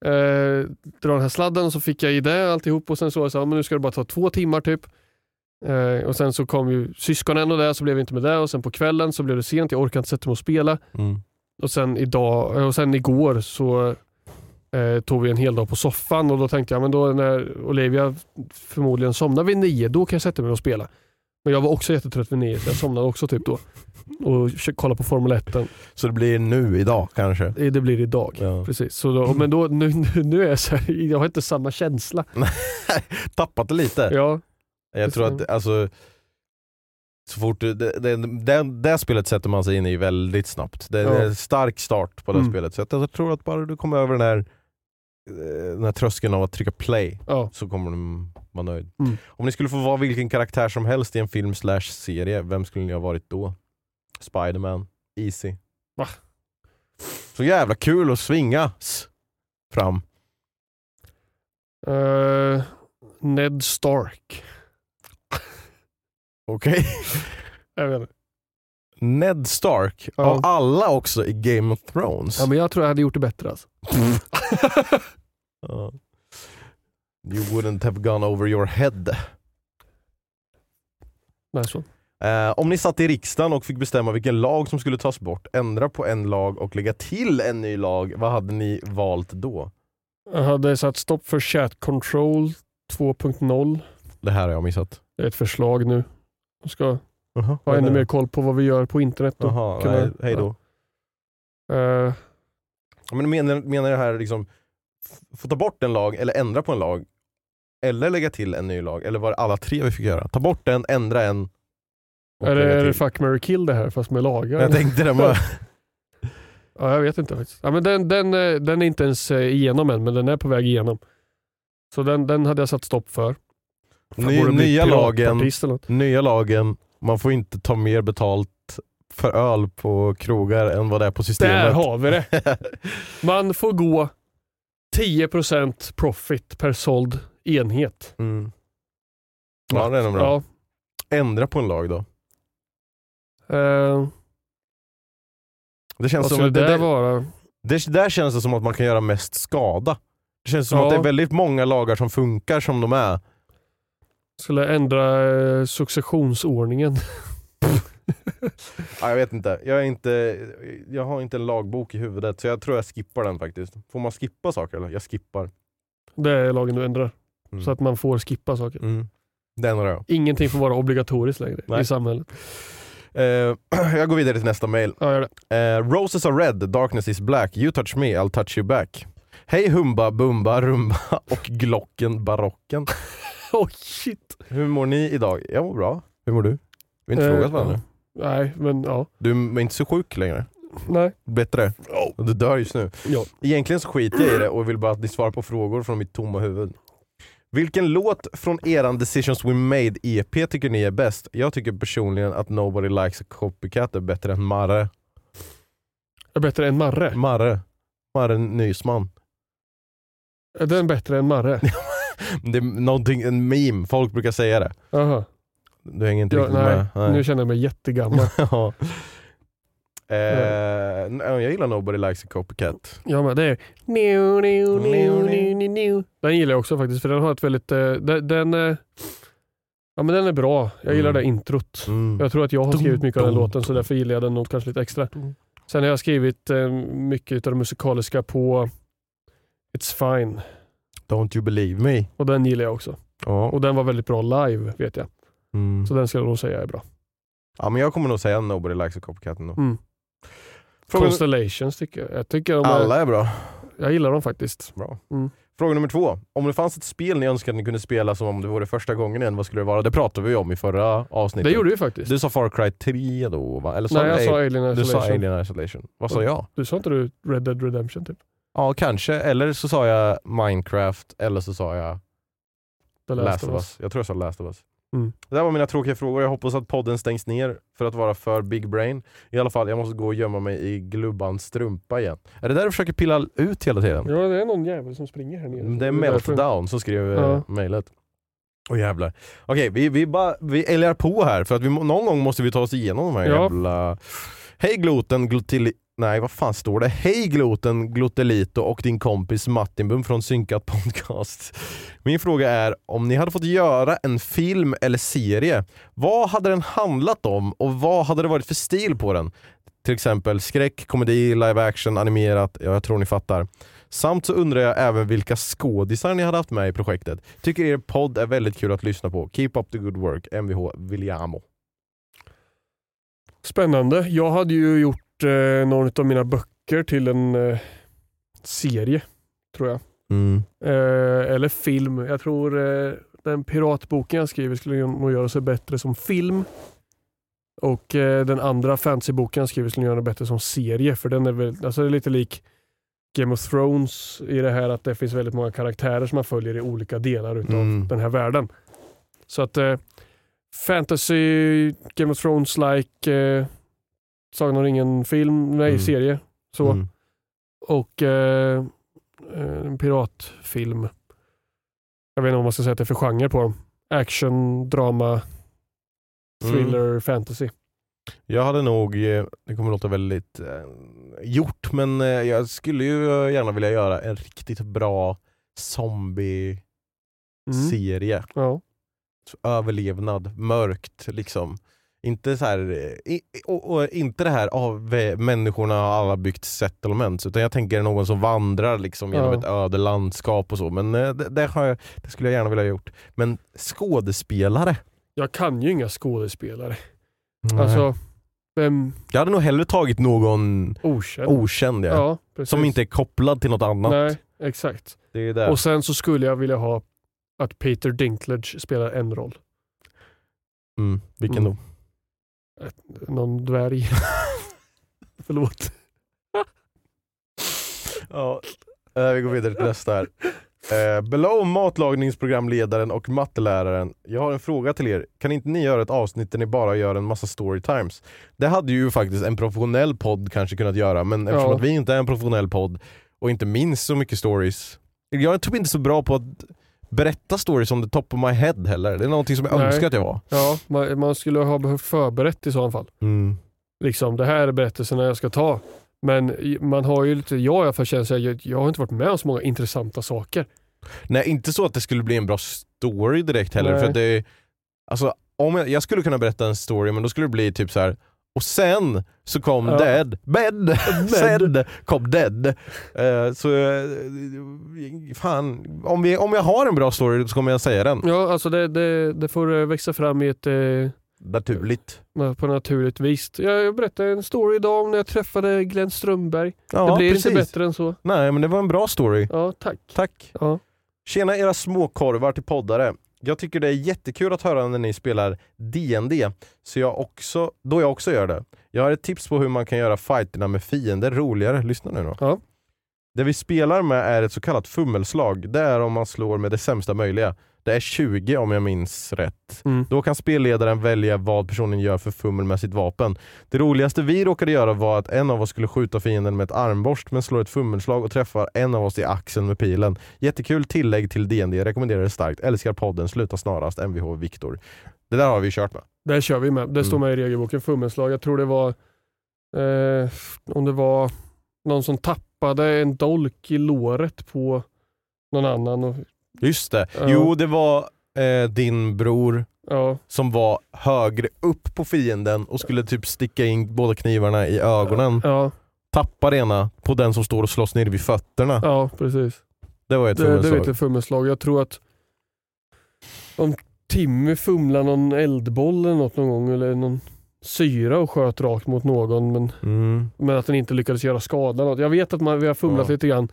Eh, dra den här sladden och så fick jag i det alltihop och sen så var så här, men nu ska det bara ta två timmar typ. Eh, och sen så kom ju syskonen och det, så blev det inte med det och sen på kvällen så blev det sent, jag orkade inte sätta mig och spela. Mm. Och sen, idag, och sen igår så eh, tog vi en hel dag på soffan och då tänkte jag men då när Olivia förmodligen somnar vid nio, då kan jag sätta mig och spela. Men jag var också jättetrött vid nio så jag somnade också typ då. Och kö- kolla på Formel 1. Så det blir nu, idag kanske? Eh, Det blir idag. Ja. Precis. Så då, men då, nu, nu- nu är jag så här, jag har inte samma känsla. *laughs* Tappat det lite? Ja, Jag tror att alltså, så fort det, det, det, det spelet sätter man sig in i väldigt snabbt. Det, det är Ja. en stark start på det Mm. spelet. Så jag, jag tror att bara du kommer över den här, eh, den här tröskeln av att trycka play ja. så kommer du vara nöjd. Mm. Om ni skulle få vara vilken karaktär som helst i en film slash serie, vem skulle ni ha varit då? Spiderman, easy. Va? Så jävla kul att svingas fram. Eh, Ned Stark. Okej? Jag vet inte. Ned Stark, Ja. av alla också i Game of Thrones. Ja, men jag tror jag hade gjort det bättre alltså. *laughs* You wouldn't have gone over your head. Nej, så. Eh, om ni satt i riksdagen och fick bestämma vilken lag som skulle tas bort, ändra på en lag och lägga till en ny lag, vad hade ni valt då? Jag hade satt stopp för chat control 2.0. Det här har jag missat. Det är ett förslag nu. Jag ska Jaha, ha ännu mer koll på vad vi gör på internet. och Jaha, kunna- nej, hej då. Eh, Men menar, menar jag här liksom, få ta bort en lag eller ändra på en lag? Eller lägga till en ny lag? Eller var det alla tre vi fick göra? Ta bort en, ändra en. är, det, är det fuck, marry, kill det här fast med lagar? Jag tänkte det med. *laughs* Ja, jag vet inte faktiskt. Ja, men den, den, eh, den är inte ens eh, igenom än, men den är på väg igenom. Så den, den hade jag satt stopp för. Ny, nya lagen, nya lagen, man får inte ta mer betalt för öl på krogar än vad det är på systemet. Där har vi det. *laughs* Man får gå 10% profit per såld enhet. mm. Ja det är nog bra. Ja. Ändra på en lag då. Eh, Det känns vad som det, det, där, vara? det, där känns det som att man kan göra mest skada. Det känns som Ja. att det är väldigt många lagar som funkar som de är. Skulle ändra eh, successionsordningen. *laughs* Ja, jag vet inte. Jag, är inte. jag har inte en lagbok i huvudet så jag tror jag skippar den faktiskt. Får man skippa saker eller? Jag skippar. Det är lagen du ändrar. Mm. Så att man får skippa saker. Mm. Den har jag. Ingenting får vara obligatoriskt längre Nej. i samhället. Eh, *clears throat* jag går vidare till nästa mail. Ja, gör det. Eh, Roses are red, darkness is black, you touch me, I'll touch you back. Hej Humba, Bumba, Rumba *laughs* och Glocken Barocken. *laughs* Oh shit. Hur mår ni idag? Jag mår bra. Hur mår du? Vi har inte Eh, frågat varandra. Nej, men ja. Du är inte så sjuk längre? Nej. Bättre? Du dör just nu. Ja. Egentligen så skiter jag i det och vill bara att ni svarar på frågor från mitt tomma huvud. Vilken låt från eran Decisions We Made EP tycker ni är bäst? Jag tycker personligen att Nobody Likes a Copycat är bättre än Marre. Är bättre än Marre? Marre. Marre Nysman. Är den bättre än Marre? *laughs* Det är någonting, en meme, folk brukar säga det. Aha. Du hänger inte Ja, riktigt nej, med. nu känner jag mig jättegammal. *laughs* Ja. Eh, nej, jag gillar Nobody Likes a Copycat. Ja men det är... New, new, new, new, new. Den gillar jag också faktiskt för den har ett väldigt... eh, Den, den, eh, ja, men den är bra. Jag gillar Mm. det introt. Mm. Jag tror att jag har skrivit mycket av den låten så därför gillar jag den nog kanske lite extra. Sen har jag skrivit eh, mycket av det musikaliska på It's Fine Don't you believe me. och den gillar jag också. Ja. Och den var väldigt bra live vet jag. Mm. Så den skulle jag nog säga är bra. ja men jag kommer nog säga Nobody Likes a Copycat ändå. Mm. Frågan, Constellations tycker jag. Jag tycker de är, alla är bra. Jag gillar dem faktiskt. bra. Mm. Fråga nummer två. Om det fanns ett spel ni önskade att ni kunde spela som om det vore första gången igen, vad skulle det vara? Det pratade vi om i förra avsnittet. Det gjorde vi faktiskt. Du sa Far Cry 3 då va? Eller Nej, jag sa Alien Du sa Isolation. Alien Isolation. Vad sa jag? Du sa inte du Red Dead Redemption typ? Ja, kanske. Eller så sa jag Minecraft, eller så sa jag The Last, of Us. Jag tror jag sa Last of Us. Mm. Det där var mina tråkiga frågor. Jag hoppas att podden stängs ner för att vara för big brain. I alla fall, jag måste gå och gömma mig i Glubbans strumpa igen. Är det där du försöker pilla ut hela tiden? Ja, det är någon jävel som springer här nere. Det är. Meltdown som skrev Ja. ja. mejlet. Åh jävlar. Okej, vi, vi, bara, vi älgar på här för att vi, någon gång måste vi ta oss igenom de här Ja. jävla... Hej gloten, glutili... Nej vad fan står det? Hej gloten, glutelito och din kompis Mattinbum från Synkat Podcast. Min fråga är om ni hade fått göra en film eller serie, vad hade den handlat om och vad hade det varit för stil på den? Till exempel skräck, komedi, live action, animerat, ja jag tror ni fattar. Samt så undrar jag även vilka skådisar ni hade haft med i projektet. Tycker er podd är väldigt kul att lyssna på. Keep up the good work, Mvh Williamo. Spännande. Jag hade ju gjort eh, någon av mina böcker till en eh, serie, tror jag. Mm. Eh, eller film. Jag tror eh, den piratboken jag skriver skulle nog göra sig bättre som film. Och eh, den andra fantasyboken jag skriver skulle göra det bättre som serie. För den är väl, alltså är lite lik Game of Thrones i det här att det finns väldigt många karaktärer som man följer i olika delar utav Mm. den här världen. Så att eh, fantasy, Game of Thrones-like, eh, Sagan om ringen-film, nej Mm. serie. Så. Mm. Och eh, eh, en piratfilm. Jag vet inte vad man ska säga att det är för genre på dem. Action, drama, thriller, fantasy. Jag hade nog, eh, det kommer låta väldigt eh, gjort, men eh, jag skulle ju gärna vilja göra en riktigt bra zombie-serie. Mm. Överlevnad, mörkt liksom. Inte så här, eh, och, och inte det här av människorna har alla byggt settlements, utan jag tänker någon som vandrar liksom genom Ja. ett öde landskap och så. Men eh, det, det, jag, det skulle jag gärna vilja ha gjort. Men skådespelare? Jag kan ju inga skådespelare. Nej. Alltså, vem... Jag hade nog hellre tagit någon Okänd. okänd ja. Ja, som inte är kopplad till något annat. Nej, exakt. Och sen så skulle jag vilja ha att Peter Dinklage spelar en roll. Mm, vilken Mm. då? Någon dvärg. *laughs* Förlåt. *laughs* Ja, eh, vi går vidare till nästa här. Eh, below matlagningsprogramledaren och matteläraren. Jag har en fråga till er. Kan inte ni göra ett avsnitt där ni bara gör en massa storytimes? Det hade ju faktiskt en professionell podd kanske kunnat göra, men eftersom Ja. att vi inte är en professionell podd och inte minns så mycket stories. Jag är typ inte så bra på att berätta stories on the top of my head heller. Det är någonting som jag Nej. önskar att jag var. Ja, man, man skulle ha behövt förberett i så fall. Mm. Liksom, det här är berättelserna jag ska ta. Men man har ju lite, jag i alla fall känner jag, jag har inte varit med om så många intressanta saker. Nej, inte så att det skulle bli en bra story direkt heller. Nej. För det, alltså, om jag, jag skulle kunna berätta en story, men då skulle det bli typ så här. Och sen så kom Ja. Dead, Bed, *laughs* sen kom Dead. Eh, så eh, fan, om, vi, om jag har en bra story så kommer jag säga den. Ja, alltså det, det, det får eh, växa fram i ett, eh, Naturligt. på naturligt vis. Jag, jag berättade en story idag om när jag träffade Glenn Strömberg. Ja, det blir precis. inte bättre än så. Nej, men det var en bra story. Ja, tack. Tack. Ja. Tjena era småkorvar till poddare. Jag tycker det är jättekul att höra när ni spelar D&D så jag också, då jag också gör det. Jag har ett tips på hur man kan göra fighterna med fiender roligare. Lyssna nu då. Ja. Det vi spelar med är ett så kallat fummelslag. Det är om man slår med det sämsta möjliga. Det är 20 om jag minns rätt. Mm. Då kan spelledaren välja vad personen gör för fummel med sitt vapen. Det roligaste vi råkade göra var att en av oss skulle skjuta fienden med ett armborst men slår ett fummelslag och träffar en av oss i axeln med pilen. Jättekul tillägg till D&D, rekommenderar det starkt. Älskar podden, sluta snarast. Mvh Viktor. Det där har vi kört med. Det kör vi med. Det står Mm. med i regelboken, fummelslag. Jag tror det var eh, om det var någon som tappade en dolk i låret på någon annan. Och, Just det. Ja. Jo, det var eh, din bror ja, som var högre upp på fienden och skulle typ sticka in båda knivarna i ögonen. ja, Tappar ena på den som står och slåss nere vid fötterna. ja, precis. Det var ett Det, det fummelslag. vet jag fummelslag. Jag tror att om Timmy fumlar någon eldboll eller något någon gång eller någon syra och sköt rakt mot någon men, Mm. men att den inte lyckades göra skada. Något. Jag vet att man, vi har fumlat Ja. lite grann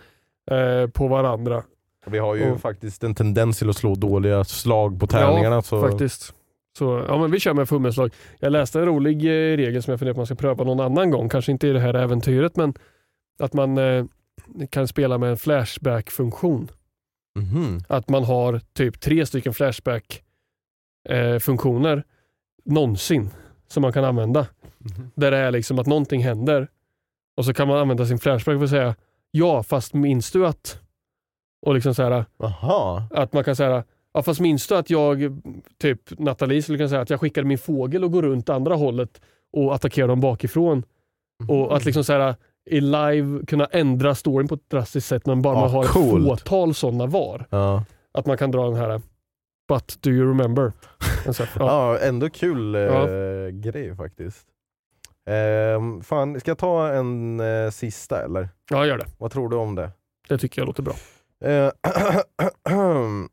eh, på varandra. Vi har ju Och- faktiskt en tendens till att slå dåliga slag på tävlingarna. Ja, så... faktiskt. Så, ja, men vi kör med fummelslag. Jag läste en rolig eh, regel som jag funderar på att man ska pröva någon annan gång. Kanske inte i det här äventyret, men att man eh, kan spela med en flashback-funktion. Mhm. Att man har typ tre stycken flashback-funktioner någonsin som man kan använda. Mhm. Där det är liksom att någonting händer och så kan man använda sin flashback för att säga ja, fast minns du att... Och liksom så här, att man kan säga Ja fast minns du att jag, typ Nathalie skulle kunna säga att jag skickade min fågel och går runt andra hållet och attackerar dem bakifrån. Och att liksom så här, i live kunna ändra storyn på ett drastiskt sätt men bara Ja, man har coolt. ett fåtal sådana var. Ja. Att man kan dra den här But do you remember? En sån här, Ja. ändå kul eh, Ja. grej faktiskt. Ehm, fan, ska jag ta en eh, sista eller? ja, gör det. Vad tror du om det? Det tycker jag låter bra. Eh, *clears throat*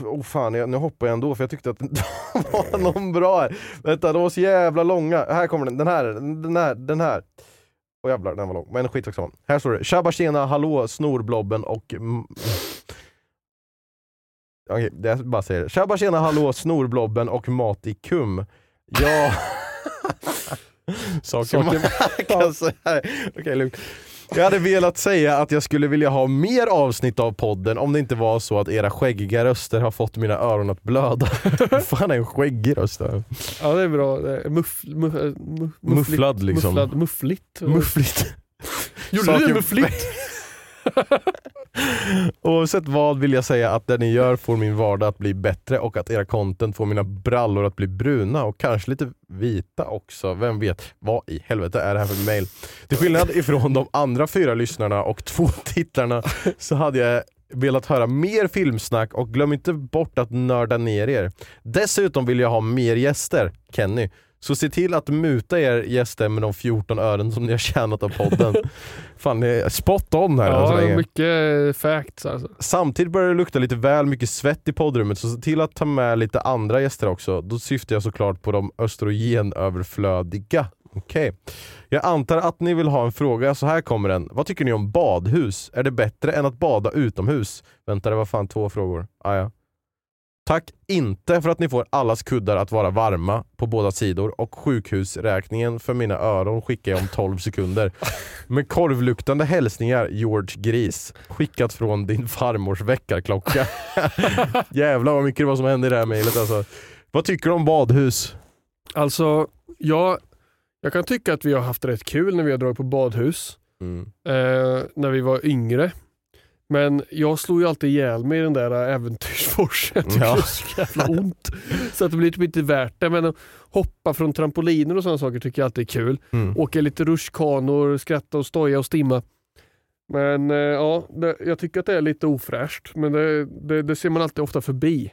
oh fan, jag, nu hoppar jag ändå för jag tyckte att *laughs* det var någon bra här. Vänta, de var så jävla långa. Här kommer den, den här, den här, den här. Åh jävlar, den var lång. Men skit också. Här står det, tjabba tjena, hallå, snorblobben och... *laughs* Okej, det jag bara säger det. Tjabba tjena, hallå, snorblobben och mat i kum. Ja... *laughs* Saker Saker- man kan säga. Okej, lugnt. Jag hade velat säga att jag skulle vilja ha mer avsnitt av podden om det inte var så att era skäggiga röster har fått mina öron att blöda. Vad *laughs* fan är en skäggig röst? Ja det är bra. Muff, muff, muff, Mufflad liksom. Mufflad, muffligt. Muffligt. Gjorde du det muffligt? *laughs* *laughs* Oavsett vad vill jag säga att det ni gör får min vardag att bli bättre och att era content får mina brallor att bli bruna och kanske lite vita också. Vem vet? Vad i helvete är det här för mail? Till skillnad ifrån de andra fyra lyssnarna och två *laughs* tittarna så hade jag velat höra mer filmsnack och glöm inte bort att nörda ner er. Dessutom vill jag ha mer gäster, Kenny. Så se till att muta er gäster med de 14 ören som ni har tjänat av podden. *laughs* Fan, det är spot on här än så Ja, länge. mycket facts alltså. Samtidigt börjar det lukta lite väl mycket svett i poddrummet så se till att ta med lite andra gäster också. Då syftar jag såklart på de östrogenöverflödiga. Okej. Jag antar att ni vill ha en fråga, så här kommer den. Vad tycker ni om badhus? Är det bättre än att bada utomhus? Vänta, det var fan två frågor. Ah, ja. Tack inte för att ni får allas kuddar att vara varma på båda sidor och sjukhusräkningen för mina öron skickar jag om 12 sekunder. Med korvluktande hälsningar George Gris. Skickat från din farmors väckarklocka. *laughs* Jävlar vad mycket det var som hände i det här mejlet alltså. Vad tycker du om badhus? Alltså, jag, jag kan tycka att vi har haft rätt kul när vi har dragit på badhus. Mm. Eh, när vi var yngre. Men jag slog ju alltid ihjäl mig i den där äventyrsforsen. Jag Ja. det *laughs* så jävla ont. Så att det blir typ inte värt det. Men att hoppa från trampoliner och sådana saker tycker jag alltid är kul. Mm. Åka lite rutschkanor, skratta och stoja och stimma. Men eh, ja, det, jag tycker att det är lite ofräscht. Men det, det, det ser man alltid ofta förbi.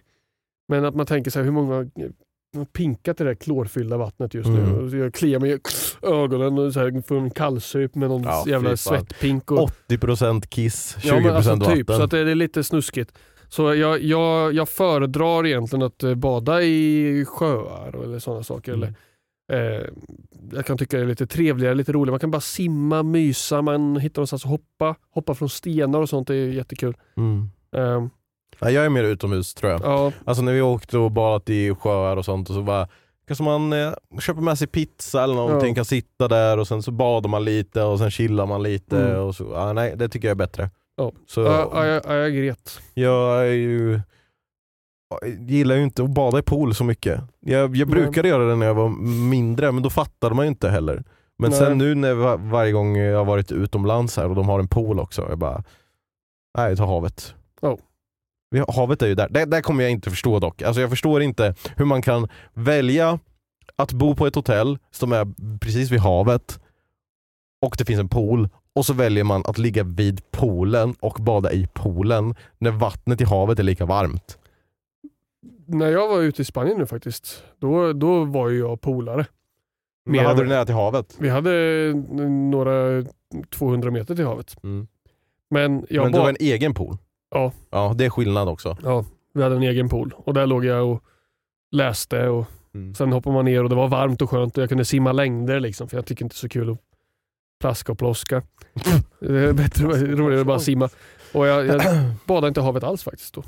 Men att man tänker så här, hur många pinkat i det där klorfyllda vattnet just Mm. nu. Och Jag kliar mig i ögonen och så här, får en kallsup med någon Ja, jävla svettpink. Och, 80% kiss, 20% ja, men alltså, vatten. typ, så det är lite snuskigt. Så jag, jag, jag föredrar egentligen att eh, bada i sjöar eller sådana saker. Mm. Eller, eh, jag kan tycka det är lite trevligare, lite roligare. Man kan bara simma, mysa, man hittar någonstans att hoppa. Hoppa från stenar och sånt är jättekul. Mm. Eh, Ja, jag är mer utomhus tror jag. ja, Alltså när vi åkte och badat i sjöar och sånt och så bara Kanske man eh, köper med sig pizza eller någonting, Ja. kan sitta där och sen så badar man lite och sen chillar man lite. Mm. Och så, ja, nej, det tycker jag är bättre. ja. Så ja, ja, jag, jag är gret. jag är ju, jag gillar ju inte att bada i pool så mycket. Jag, jag brukade göra det när jag var mindre men då fattade man ju inte heller. Men Nej. sen nu när var, varje gång jag har varit utomlands här och de har en pool också, jag bara Nej, ta havet. Havet är ju där. Det, där kommer jag inte förstå dock. Alltså jag förstår inte hur man kan välja att bo på ett hotell som är precis vid havet och det finns en pool och så väljer man att ligga vid poolen och bada i poolen när vattnet i havet är lika varmt. När jag var ute i Spanien nu faktiskt, då, då var ju jag polare. Men Mer- hade du nära till havet? Vi hade några 200 meter till havet. Mm. Men jag Men du har en egen pool? Ja. Ja, det är skillnad också. Ja, vi hade en egen pool och där låg jag och läste och Mm. sen hoppade man ner och det var varmt och skönt och jag kunde simma längder liksom för jag tycker inte det är så kul att plaska och ploska. *laughs* det är bättre, roligare att bara simma. Och jag, jag *clears throat* badade inte havet alls faktiskt då.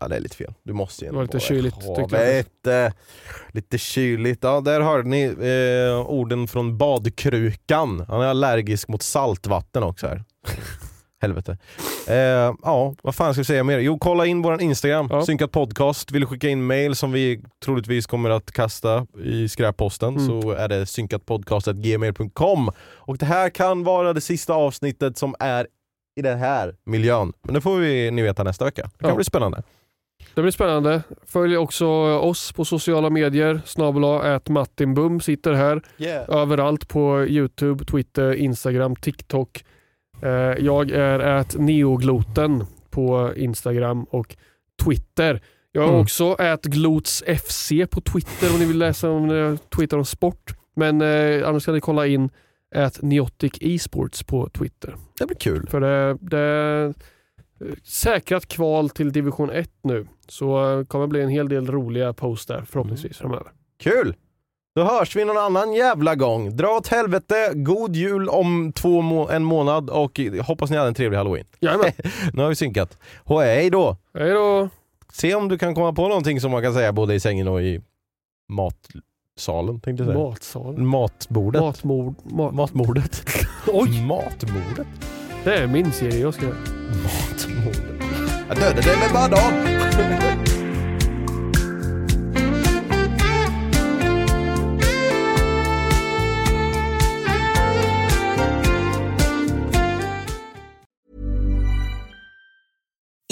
Ja det är lite fel. Du måste Det var lite kyligt, tyckte Lite kyligt. Ja, där hörde ni eh, orden från badkrukan. Han är allergisk mot saltvatten också här. *laughs* Helvete. Eh, ja, vad fan ska vi säga mer? Jo, kolla in våran Instagram, Ja. synkat podcast. Vill du skicka in mail som vi troligtvis kommer att kasta i skräpposten Mm. så är det synkatpodcast.gmail.com. Och det här kan vara det sista avsnittet som är i den här miljön. Men det får vi ni veta nästa vecka. Det kan Ja. bli spännande. Det blir spännande. Följ också oss på sociala medier. Snabel-A Martinbum sitter här. Överallt på Youtube, Twitter, Instagram, TikTok. Eh, jag är at neogloten på Instagram och Twitter. Jag har Mm. också at glotsfc på Twitter om ni vill läsa om eh, Twitter om sport. Men eh, annars kan ni kolla in at Neotic Esports på Twitter. Det blir kul. För det, det är eh, säkrat kval till division 1 nu. Så eh, kommer bli en hel del roliga posts där förhoppningsvis framöver. Kul! Då hörs vi någon annan jävla gång. Dra åt helvete, god jul om två må- en månad och hoppas ni hade en trevlig halloween. Jajamän. *laughs* nu har vi synkat. Hej då! Hej då! Se om du kan komma på någonting som man kan säga både i sängen och i matsalen tänkte jag säga. Matsalen. Matbordet. Matmord. Ma- Matmordet. *laughs* Oj! Matbordet. Det är min serie jag ska göra. Matmordet. Jag dödade dig med banan! *laughs*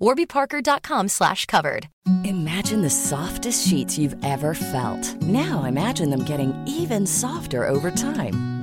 warbyparker.com slash covered. Imagine the softest sheets you've ever felt. Now imagine them getting even softer over time.